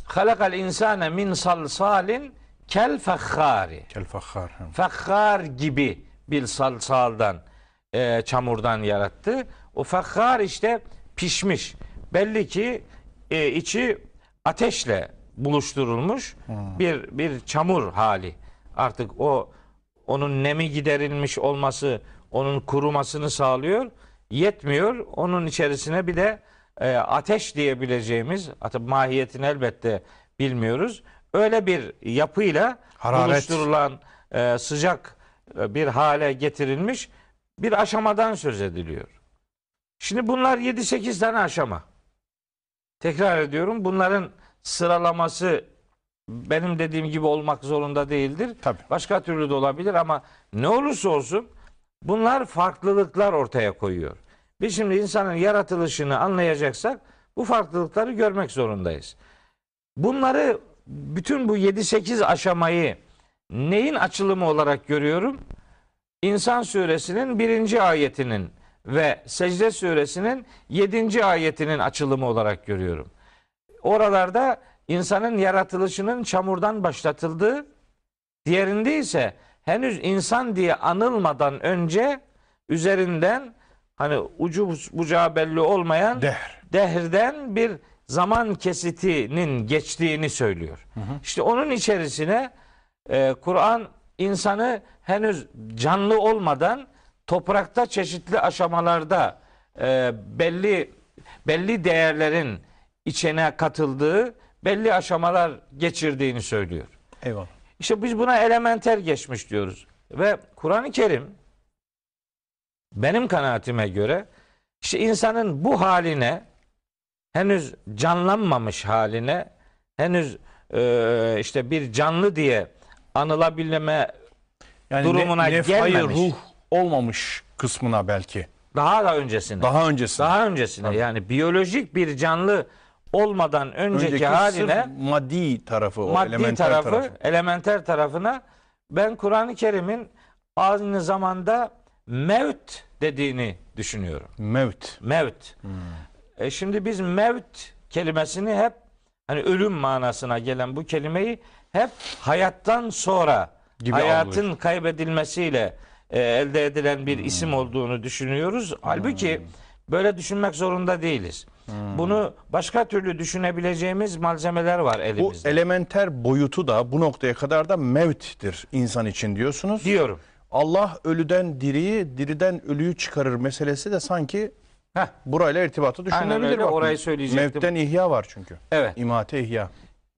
Halakal insane min salsalin kel fekhari. Kel fakhar. Hı. Fakhar gibi bir salsaldan e, çamurdan yarattı. O fakhar işte pişmiş. Belli ki e, içi ateşle buluşturulmuş bir bir çamur hali. Artık o onun nemi giderilmiş olması onun kurumasını sağlıyor. Yetmiyor. Onun içerisine bir de e, ateş diyebileceğimiz, mahiyetini elbette bilmiyoruz. öyle bir yapıyla Hararet. buluşturulan e, sıcak e, bir hale getirilmiş bir aşamadan söz ediliyor. Şimdi bunlar 7-8 tane aşama. Tekrar ediyorum bunların sıralaması benim dediğim gibi olmak zorunda değildir. Tabii. Başka türlü de olabilir ama ne olursa olsun bunlar farklılıklar ortaya koyuyor. Biz şimdi insanın yaratılışını anlayacaksak bu farklılıkları görmek zorundayız. Bunları bütün bu 7-8 aşamayı neyin açılımı olarak görüyorum? İnsan suresinin birinci ayetinin ve secde suresinin yedinci ayetinin açılımı olarak görüyorum. Oralarda insanın yaratılışının çamurdan başlatıldığı, diğerinde ise henüz insan diye anılmadan önce üzerinden hani ucu bucağı belli olmayan Dehr. dehrden bir zaman kesitinin geçtiğini söylüyor. İşte onun içerisine e, Kur'an insanı henüz canlı olmadan toprakta çeşitli aşamalarda e, belli belli değerlerin içine katıldığı belli aşamalar geçirdiğini söylüyor. Eyvallah. İşte biz buna elementer geçmiş diyoruz. Ve Kur'an-ı Kerim benim kanaatime göre işte insanın bu haline henüz canlanmamış haline henüz e, işte bir canlı diye anılabilme Yani Durumuna ne, nefhayı gelmemiş. ruh olmamış kısmına belki. daha da öncesine daha, Daha öncesi. öncesine yani biyolojik bir canlı olmadan önceki, Önceki haline maddi tarafı, o maddi elementer tarafı, tarafı. elementer tarafına ben Kur'an-ı Kerim'in aynı zamanda mevt dediğini düşünüyorum. Mevt. Mevt. Hmm. E şimdi biz mevt kelimesini hep hani ölüm manasına gelen bu kelimeyi hep hayattan sonra Gibi hayatın algılıyoruz. kaybedilmesiyle e, elde edilen bir isim Hmm. olduğunu düşünüyoruz. Halbuki böyle düşünmek zorunda değiliz. Hmm. Bunu başka türlü düşünebileceğimiz malzemeler var Bu elimizde. elementer boyutu da bu noktaya kadar da mevttir insan için diyorsunuz. diyorum. Allah ölüden diriyi, diriden ölüyü çıkarır meselesi de sanki Heh, burayla irtibatı düşünülebilir. öyle, bakın. orayı söyleyecektim. Mevtten ihya var çünkü. evet. İmate ihya.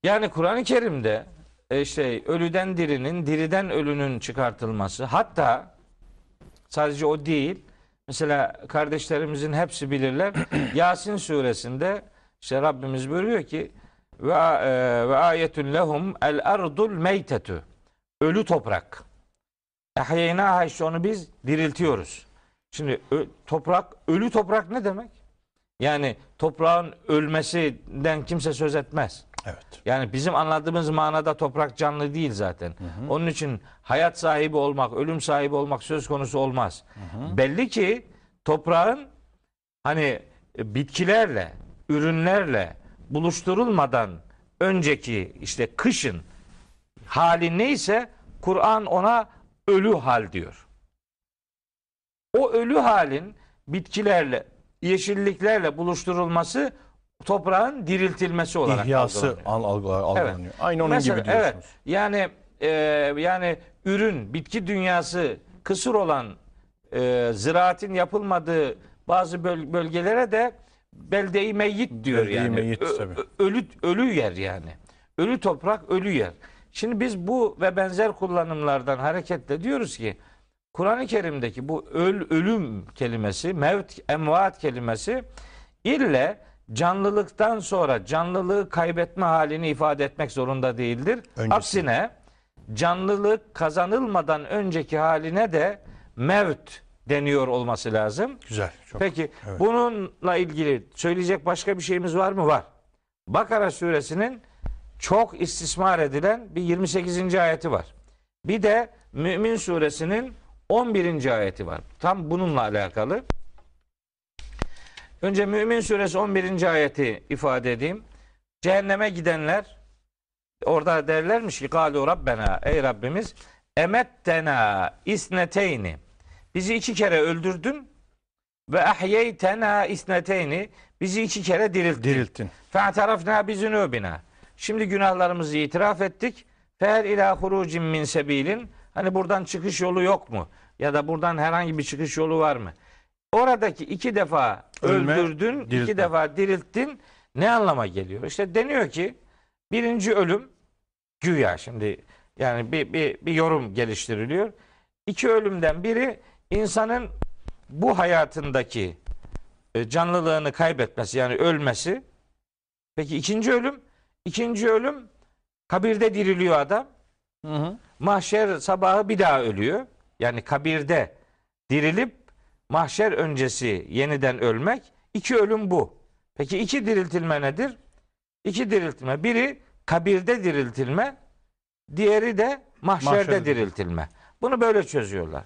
Yani Kur'an-ı Kerim'de işte ölüden dirinin, diriden ölünün çıkartılması hatta sadece o değil. Mesela kardeşlerimizin hepsi bilirler. Yasin suresinde işte Rabbimiz buyuruyor ki ve e, ve ayetun lehum el ardul meytetu. Ölü toprak. Ehyeynaha işte onu biz diriltiyoruz. Şimdi ö- toprak ölü toprak ne demek? Yani toprağın ölmesinden kimse söz etmez. Evet. Yani bizim anladığımız manada toprak canlı değil zaten. Onun için hayat sahibi olmak, ölüm sahibi olmak söz konusu olmaz. Belli ki toprağın hani e, bitkilerle, ürünlerle buluşturulmadan önceki işte kışın hali neyse Kur'an ona ölü hal diyor. O ölü halin bitkilerle, yeşilliklerle buluşturulması toprağın diriltilmesi olarak İhyası algılanıyor. al, algıla- algılanıyor. Aynı onun Mesela, gibi diyorsunuz. Evet. Yani e, yani ürün, bitki dünyası kısır olan e, ziraatin yapılmadığı bazı böl- bölgelere de belde-i meyyit diyor Belde-i yani. meyyit tabii. ölü ölü yer yani. Ölü toprak, ölü yer. Şimdi biz bu ve benzer kullanımlardan hareketle diyoruz ki Kur'an-ı Kerim'deki bu öl, ölüm kelimesi, mevt, emvat kelimesi ille canlılıktan sonra canlılığı kaybetme halini ifade etmek zorunda değildir. Öncesi. Aksine canlılık kazanılmadan önceki haline de mevt deniyor olması lazım. Güzel. Çok. Peki evet. bununla ilgili söyleyecek başka bir şeyimiz var mı? Var. Bakara suresinin çok istismar edilen bir 28. ayeti var. Bir de Mümin suresinin 11. ayeti var. Tam bununla alakalı. Önce Mümin suresi 11. ayeti ifade edeyim. Cehenneme gidenler orada derlermiş ki Kalu Rabbena ey Rabbimiz emettena isneteyni bizi iki kere öldürdün ve ahyeytena isneteyni bizi iki kere dirilttin. Dirilttin. Fe'tarafna bizunubina. Şimdi günahlarımızı itiraf ettik. Fer ila hurucin min sebilin. Hani buradan çıkış yolu yok mu? Ya da buradan herhangi bir çıkış yolu var mı? Oradaki iki defa Ölme, öldürdün, iki diriltme. defa dirilttin. Ne anlama geliyor? İşte deniyor ki birinci ölüm Güya şimdi yani bir, bir, bir yorum geliştiriliyor. İki ölümden biri insanın bu hayatındaki e, canlılığını kaybetmesi yani ölmesi. Peki ikinci ölüm? İkinci ölüm kabirde diriliyor adam. Hı hı. Mahşer sabahı bir daha ölüyor. Yani kabirde dirilip mahşer öncesi yeniden ölmek. iki ölüm bu. Peki iki diriltilme nedir? İki diriltilme. Biri kabirde diriltilme, diğeri de mahşerde Mahşerde. diriltilme. Bunu böyle çözüyorlar.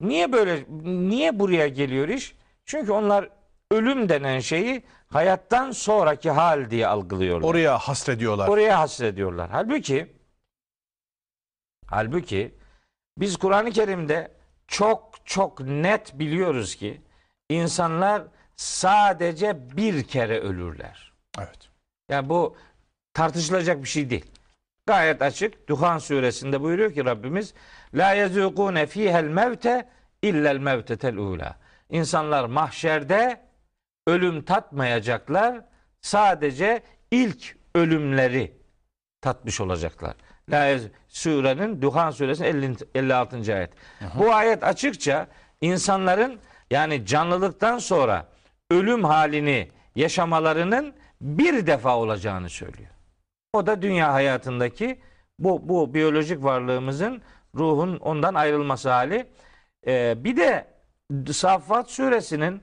Niye böyle niye buraya geliyor iş? Çünkü onlar ölüm denen şeyi hayattan sonraki hal diye algılıyorlar. Oraya hasrediyorlar. Oraya hasrediyorlar. Halbuki halbuki biz Kur'an-ı Kerim'de çok çok net biliyoruz ki insanlar sadece bir kere ölürler. Evet. Yani bu tartışılacak bir şey değil. Gayet açık. Duhan suresinde buyuruyor ki Rabbimiz La yezûkûne fîhel mevte illel mevtetel ula. İnsanlar mahşerde ölüm tatmayacaklar. Sadece ilk ölümleri tatmış olacaklar. La surenin Duhan suresinin 50 56. ayet. Bu ayet açıkça insanların yani canlılıktan sonra ölüm halini yaşamalarının bir defa olacağını söylüyor. O da dünya hayatındaki bu, bu biyolojik varlığımızın ruhun ondan ayrılması hali. Ee, bir de Saffat suresinin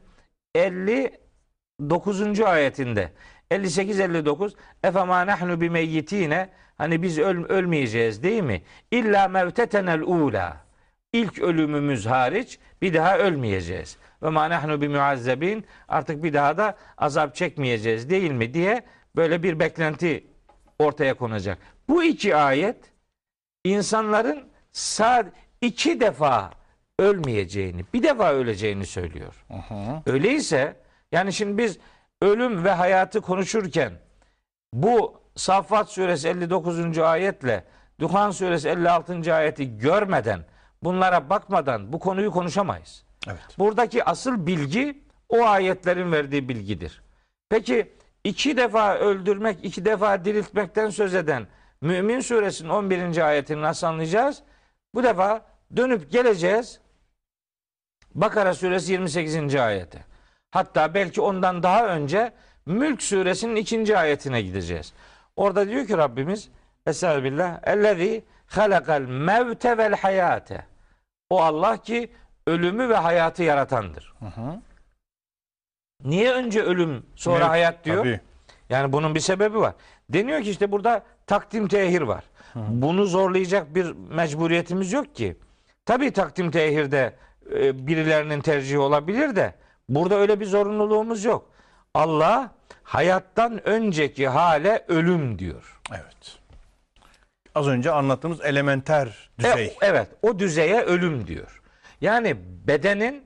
59. ayetinde 58-59 Efema nahnu bimeyyitine hani biz öl, ölmeyeceğiz değil mi? İlla mevtetenel ula İlk ölümümüz hariç bir daha ölmeyeceğiz. Ve ma nahnu bimuazzebin artık bir daha da azap çekmeyeceğiz değil mi diye böyle bir beklenti ortaya konacak. Bu iki ayet insanların sad iki defa ölmeyeceğini, bir defa öleceğini söylüyor. Öyleyse yani şimdi biz ölüm ve hayatı konuşurken bu Saffat suresi 59. ayetle Duhan suresi 56. ayeti görmeden bunlara bakmadan bu konuyu konuşamayız. Evet. Buradaki asıl bilgi o ayetlerin verdiği bilgidir. Peki iki defa öldürmek, iki defa diriltmekten söz eden Mümin suresinin 11. ayetini nasıl anlayacağız? Bu defa dönüp geleceğiz Bakara suresi 28. ayete. Hatta belki ondan daha önce Mülk suresinin ikinci ayetine gideceğiz. Orada diyor ki Rabbimiz Estağfirullah. Ellezî halakal mevte vel hayate. O Allah ki ölümü ve hayatı yaratandır. Niye önce ölüm sonra Mevt, hayat diyor? Tabii. Yani bunun bir sebebi var. Deniyor ki işte burada takdim tehir var. Bunu zorlayacak bir mecburiyetimiz yok ki. Tabii takdim tehirde e, birilerinin tercihi olabilir de burada öyle bir zorunluluğumuz yok. Allah hayattan önceki hale ölüm diyor. Evet. Az önce anlattığımız elementer E, düzey. evet o düzeye ölüm diyor. Yani bedenin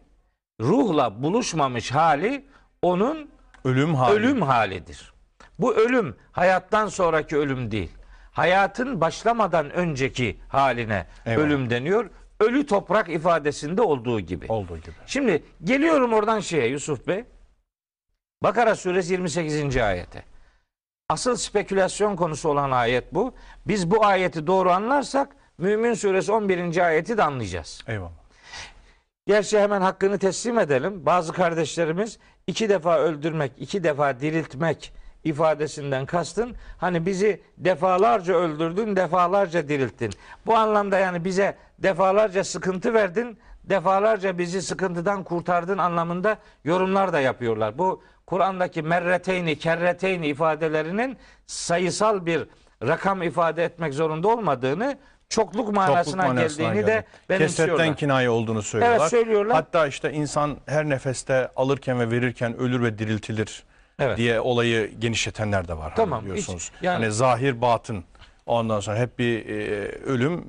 ruhla buluşmamış hali onun ölüm hali. ölüm halidir. Bu ölüm hayattan sonraki ölüm değil. Hayatın başlamadan önceki haline Eyvallah. ölüm deniyor. Ölü toprak ifadesinde olduğu gibi. olduğu gibi. Şimdi geliyorum oradan şeye Yusuf Bey. Bakara suresi 28. ayete. Asıl spekülasyon konusu olan ayet bu. Biz bu ayeti doğru anlarsak Mümin suresi 11. ayeti de anlayacağız. Eyvallah. Gerçi hemen hakkını teslim edelim. Bazı kardeşlerimiz iki defa öldürmek, iki defa diriltmek ifadesinden kastın hani bizi defalarca öldürdün, defalarca dirilttin. Bu anlamda yani bize defalarca sıkıntı verdin, defalarca bizi sıkıntıdan kurtardın anlamında yorumlar da yapıyorlar. Bu Kur'an'daki merreteyni, kerreteyni ifadelerinin sayısal bir rakam ifade etmek zorunda olmadığını, çokluk manasına, Çokluk manasına geldiğini geldi. de benimsiyorlar. Kesretten kinaye olduğunu söylüyorlar. Evet, söylüyorlar. Hatta işte insan her nefeste alırken ve verirken ölür ve diriltilir Evet. diye olayı genişletenler de var. hani Tamam, biliyorsunuz. hiç- yani- Hani zahir batın ondan sonra hep bir e, ölüm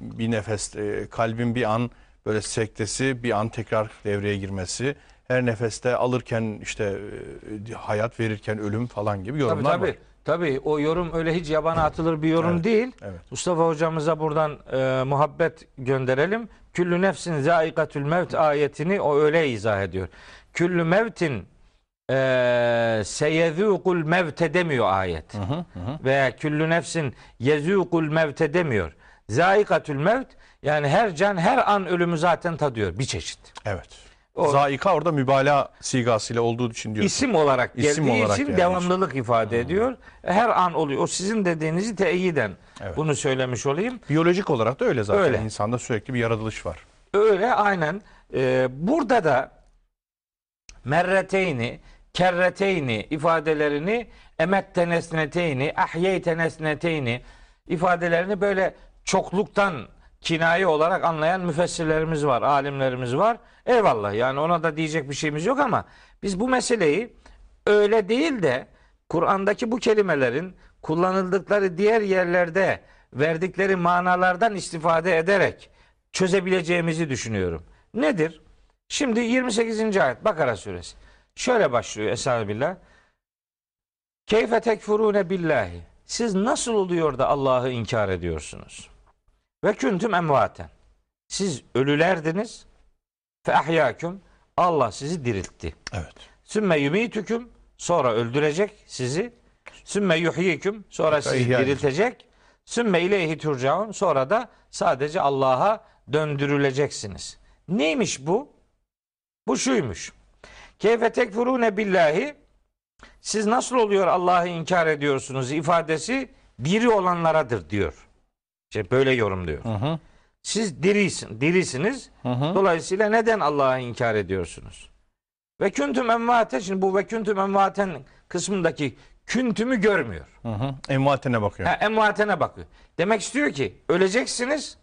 bir nefes e, kalbin bir an böyle sektesi bir an tekrar devreye girmesi her nefeste alırken işte e, hayat verirken ölüm falan gibi Tabii yorumlar tabii. var. Tabii o yorum öyle hiç yabana atılır bir yorum Evet, değil. evet. Mustafa hocamıza buradan e, muhabbet gönderelim. Küllü nefsin zaikatül mevt ayetini o öyle izah ediyor. Küllü mevtin e, seyezûkul mevte demiyor ayet. Hı hı, hı. Veya küllü nefsin yezûkul mevte demiyor. Zaikatül mevt yani her can her an ölümü zaten tadıyor bir çeşit. Evet. O- Zaika orada mübalağa sigasıyla olduğu için diyorsun. İsim olarak geldiği İsim olarak için devamlılık ifade ediyor. Her an oluyor. O sizin dediğinizi teyiden Evet. bunu söylemiş olayım. Biyolojik olarak da öyle zaten. Öyle. İnsanda sürekli bir yaratılış var. Öyle aynen. Ee, burada da merreteyni, kerreteyni ifadelerini emette nesneteyni, ahyeyte nesneteyni ifadelerini böyle çokluktan kinaye olarak anlayan müfessirlerimiz var, alimlerimiz var. Eyvallah yani ona da diyecek bir şeyimiz yok ama biz bu meseleyi öyle değil de Kur'an'daki bu kelimelerin kullanıldıkları diğer yerlerde verdikleri manalardan istifade ederek çözebileceğimizi düşünüyorum. Nedir? Şimdi 28. ayet Bakara suresi. Şöyle başlıyor Estağfirullah. Keyfe tekfurune billahi. Siz nasıl oluyor da Allah'ı inkar ediyorsunuz? Ve küntüm emvaten. Siz ölülerdiniz. Fe ahyaküm. Allah sizi diriltti. Evet. Sümme yumitüküm. Sonra öldürecek sizi. Sümme yuhyiküm. Sonra sizi diriltecek. Sümme ileyhi turcaun. Sonra da sadece Allah'a döndürüleceksiniz. Neymiş bu? Bu şuymuş. Keyfe tekfurune billahi siz nasıl oluyor Allah'ı inkar ediyorsunuz ifadesi diri olanlaradır diyor. İşte böyle yorumluyor. Hı hı. Siz dirisin, dirisiniz. Hı hı. Dolayısıyla neden Allah'ı inkar ediyorsunuz? Ve küntüm envate şimdi bu ve küntüm envaten kısmındaki küntümü görmüyor. Hı hı. Envatine bakıyor. Ha, envatene bakıyor. Demek istiyor ki öleceksiniz,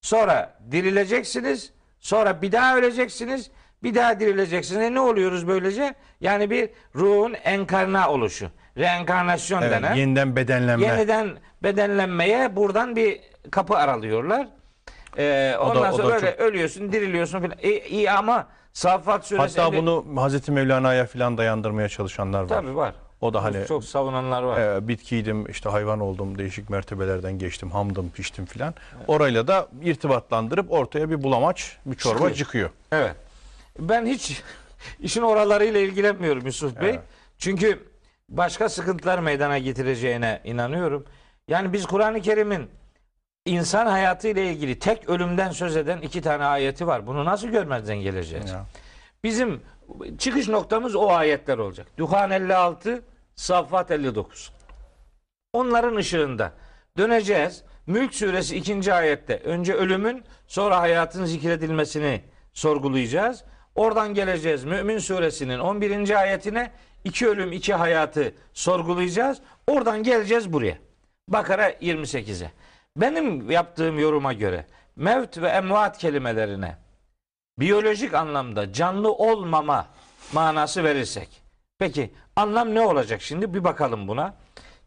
sonra dirileceksiniz, sonra bir daha öleceksiniz, bir daha dirileceksiniz. E ne oluyoruz böylece? Yani bir ruhun enkarna oluşu, reenkarnasyon Evet, denen yeniden bedenlenme. yeniden bedenlenmeye buradan bir kapı aralıyorlar. Ee, O da- ondan o sonra da böyle çok- ölüyorsun, diriliyorsun falan. E, iyi ama Saffat suresi Hatta elli- bunu Hazreti Mevlana'ya falan dayandırmaya çalışanlar var. tabii var. O da hani çok savunanlar var. e, bitkiydim, işte hayvan oldum, değişik mertebelerden geçtim, hamdım, piştim filan. Orayla da irtibatlandırıp ortaya bir bulamaç, bir çorba Çıkıyor. çıkıyor. Evet. Ben hiç işin oralarıyla ilgilenmiyorum Yusuf Bey. Evet. Çünkü başka sıkıntılar meydana getireceğine inanıyorum. Yani biz Kur'an-ı Kerim'in insan hayatı ile ilgili tek ölümden söz eden iki tane ayeti var. Bunu nasıl görmezden geleceğiz? Ya. Bizim çıkış noktamız o ayetler olacak. Duhan 56, Saffat 59. Onların ışığında döneceğiz. Mülk suresi 2. ayette önce ölümün sonra hayatın zikredilmesini sorgulayacağız. Oradan geleceğiz Mümin suresinin 11. ayetine iki ölüm iki hayatı sorgulayacağız. Oradan geleceğiz buraya. Bakara 28'e. Benim yaptığım yoruma göre mevt ve emvat kelimelerine biyolojik anlamda canlı olmama manası verirsek. Peki anlam ne olacak şimdi? Bir bakalım buna.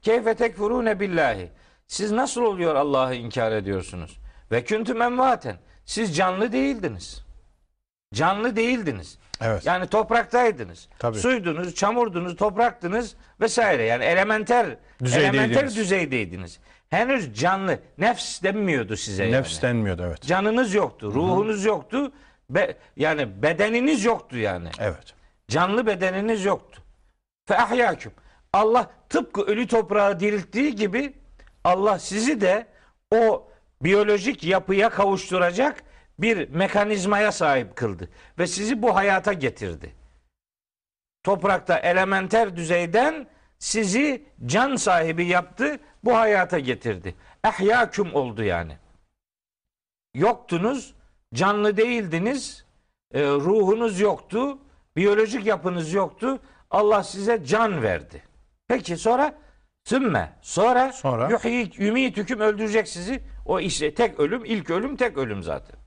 Keyfe tekfurune billahi. Siz nasıl oluyor Allah'ı inkar ediyorsunuz? Ve küntüm emvaten. Siz canlı değildiniz. Canlı değildiniz. Evet. Yani topraktaydınız. Tabii. Suydunuz, çamurdunuz, topraktınız vesaire. Yani elementer Düzeydeydiniz. elementer düzeydeydiniz. Henüz canlı nefs denmiyordu size. Nefs yani. denmiyordu evet. Canınız yoktu, ruhunuz yoktu. Be, yani bedeniniz yoktu yani. Evet. Canlı bedeniniz yoktu. Fe ahyaküm. Allah tıpkı ölü toprağı dirilttiği gibi Allah sizi de o biyolojik yapıya kavuşturacak bir mekanizmaya sahip kıldı ve sizi bu hayata getirdi. Toprakta elementer düzeyden sizi can sahibi yaptı, bu hayata getirdi. Ehyaküm oldu yani. Yoktunuz, canlı değildiniz, e, ruhunuz yoktu, biyolojik yapınız yoktu. Allah size can verdi. Peki sonra sümme sonra, Sonra? yuhyik yumitüküm öldürecek sizi. O işte tek ölüm, ilk ölüm tek ölüm zaten.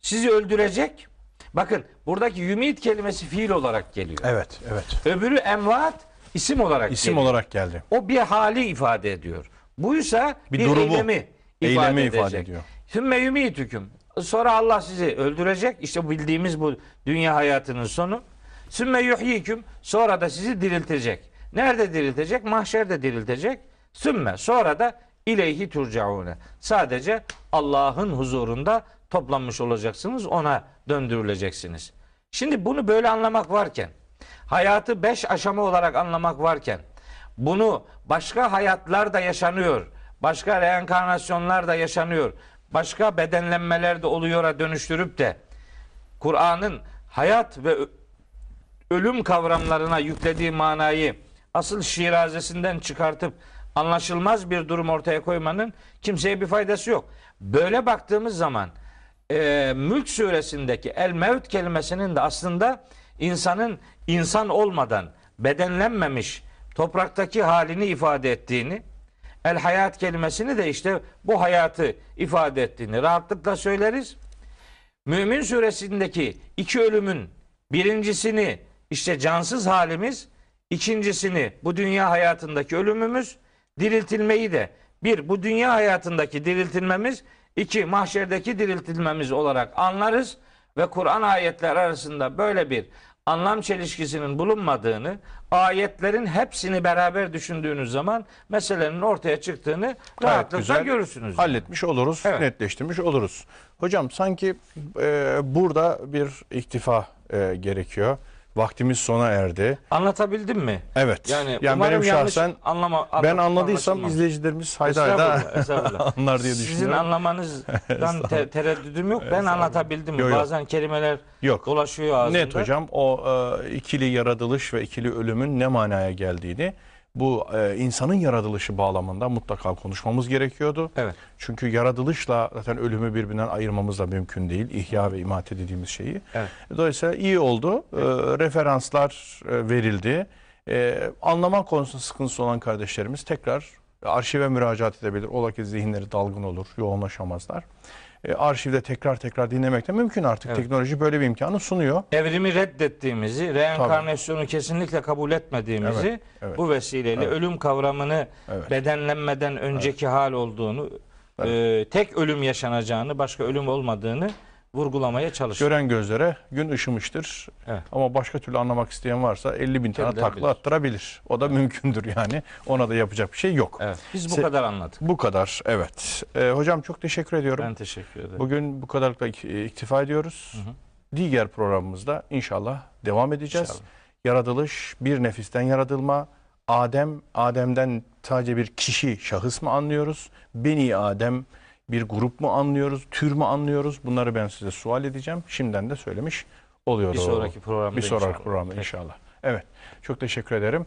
Sizi öldürecek. Bakın buradaki yumit kelimesi fiil olarak geliyor. Evet, evet. Öbürü emvat isim olarak İsim geliyor. olarak geldi. O bir hali ifade ediyor. Buysa Bir bir, durumu, eylemi ifade eylemi edecek. ifade ediyor. Sümme yumitüküm. Sonra Allah sizi öldürecek. İşte bildiğimiz bu dünya hayatının sonu. Sümme yuhyiküm. Sonra da sizi diriltecek. Nerede diriltecek? Mahşerde diriltecek. Sümme. Sonra da ileyhi turcaune. Sadece Allah'ın huzurunda toplanmış olacaksınız. Ona döndürüleceksiniz. Şimdi bunu böyle anlamak varken hayatı beş aşama olarak anlamak varken bunu başka hayatlar da yaşanıyor. Başka reenkarnasyonlar da yaşanıyor. Başka bedenlenmeler de oluyor'a dönüştürüp de Kur'an'ın hayat ve ölüm kavramlarına yüklediği manayı asıl şirazesinden çıkartıp anlaşılmaz bir durum ortaya koymanın kimseye bir faydası yok. Böyle baktığımız zaman e, Mülk suresindeki el mevt kelimesinin de aslında insanın insan olmadan bedenlenmemiş topraktaki halini ifade ettiğini el hayat kelimesini de işte bu hayatı ifade ettiğini rahatlıkla söyleriz. Mümin suresindeki iki ölümün birincisini işte cansız halimiz, ikincisini bu dünya hayatındaki ölümümüz, diriltilmeyi de bir bu dünya hayatındaki diriltilmemiz, iki mahşerdeki diriltilmemiz olarak anlarız ve Kur'an ayetler arasında böyle bir anlam çelişkisinin bulunmadığını, ayetlerin hepsini beraber düşündüğünüz zaman meselenin ortaya çıktığını rahatlıkla güzel. görürsünüz. halletmiş oluruz, Evet. netleştirmiş oluruz. Hocam sanki e, burada bir iktifa e, gerekiyor. Vaktimiz sona erdi. Anlatabildim mi? Evet. Yani, Yani, benim şahsen anlama, ben anla- anladıysam anlaşılmaz. izleyicilerimiz hayda hayda Estağfurullah, anlar diye Sizin düşünüyorum. anlamanızdan te- tereddüdüm yok. Ben anlatabildim mi? Yok, yok. Bazen kelimeler Yok. dolaşıyor ağzımda. Net hocam o e, ikili yaratılış ve ikili ölümün ne manaya geldiğini bu e, insanın yaratılışı bağlamında mutlaka konuşmamız gerekiyordu. Evet. Çünkü yaratılışla zaten ölümü birbirinden ayırmamız da mümkün değil. İhya ve imate dediğimiz şeyi. Evet. Dolayısıyla iyi oldu. E, referanslar e, verildi. E, anlama konusunda sıkıntısı olan kardeşlerimiz tekrar arşive müracaat edebilir. Ola ki zihinleri dalgın olur, yoğunlaşamazlar. E, arşivde tekrar tekrar dinlemek de mümkün artık. Evet. Teknoloji böyle bir imkanı sunuyor. Evrimi reddettiğimizi, reenkarnasyonu kesinlikle kabul etmediğimizi Evet, evet. bu vesileyle Evet. ölüm kavramını Evet. bedenlenmeden önceki hal olduğunu, e, tek ölüm yaşanacağını, başka ölüm olmadığını vurgulamaya çalışıyor. Gören gözlere gün ışımıştır. Evet. Ama başka türlü anlamak isteyen varsa 50 bin tane takla attırabilir. O da mümkündür yani. Ona da yapacak bir şey yok. Evet. Biz bu Se- kadar anladık. Bu kadar evet. Ee, hocam çok teşekkür ediyorum. Ben teşekkür ederim. Bugün bu kadarlıkla ik- iktifa ediyoruz. Diğer programımızda inşallah devam edeceğiz. İnşallah. Yaratılış, bir nefisten yaratılma. Adem, Adem'den sadece bir kişi, şahıs mı anlıyoruz? Beni Adem bir grup mu anlıyoruz? Tür mü anlıyoruz? Bunları ben size sual edeceğim. Şimdiden de söylemiş oluyorum. Bir sonraki programda Bir sonraki inşallah. programda inşallah. Evet. Çok teşekkür ederim.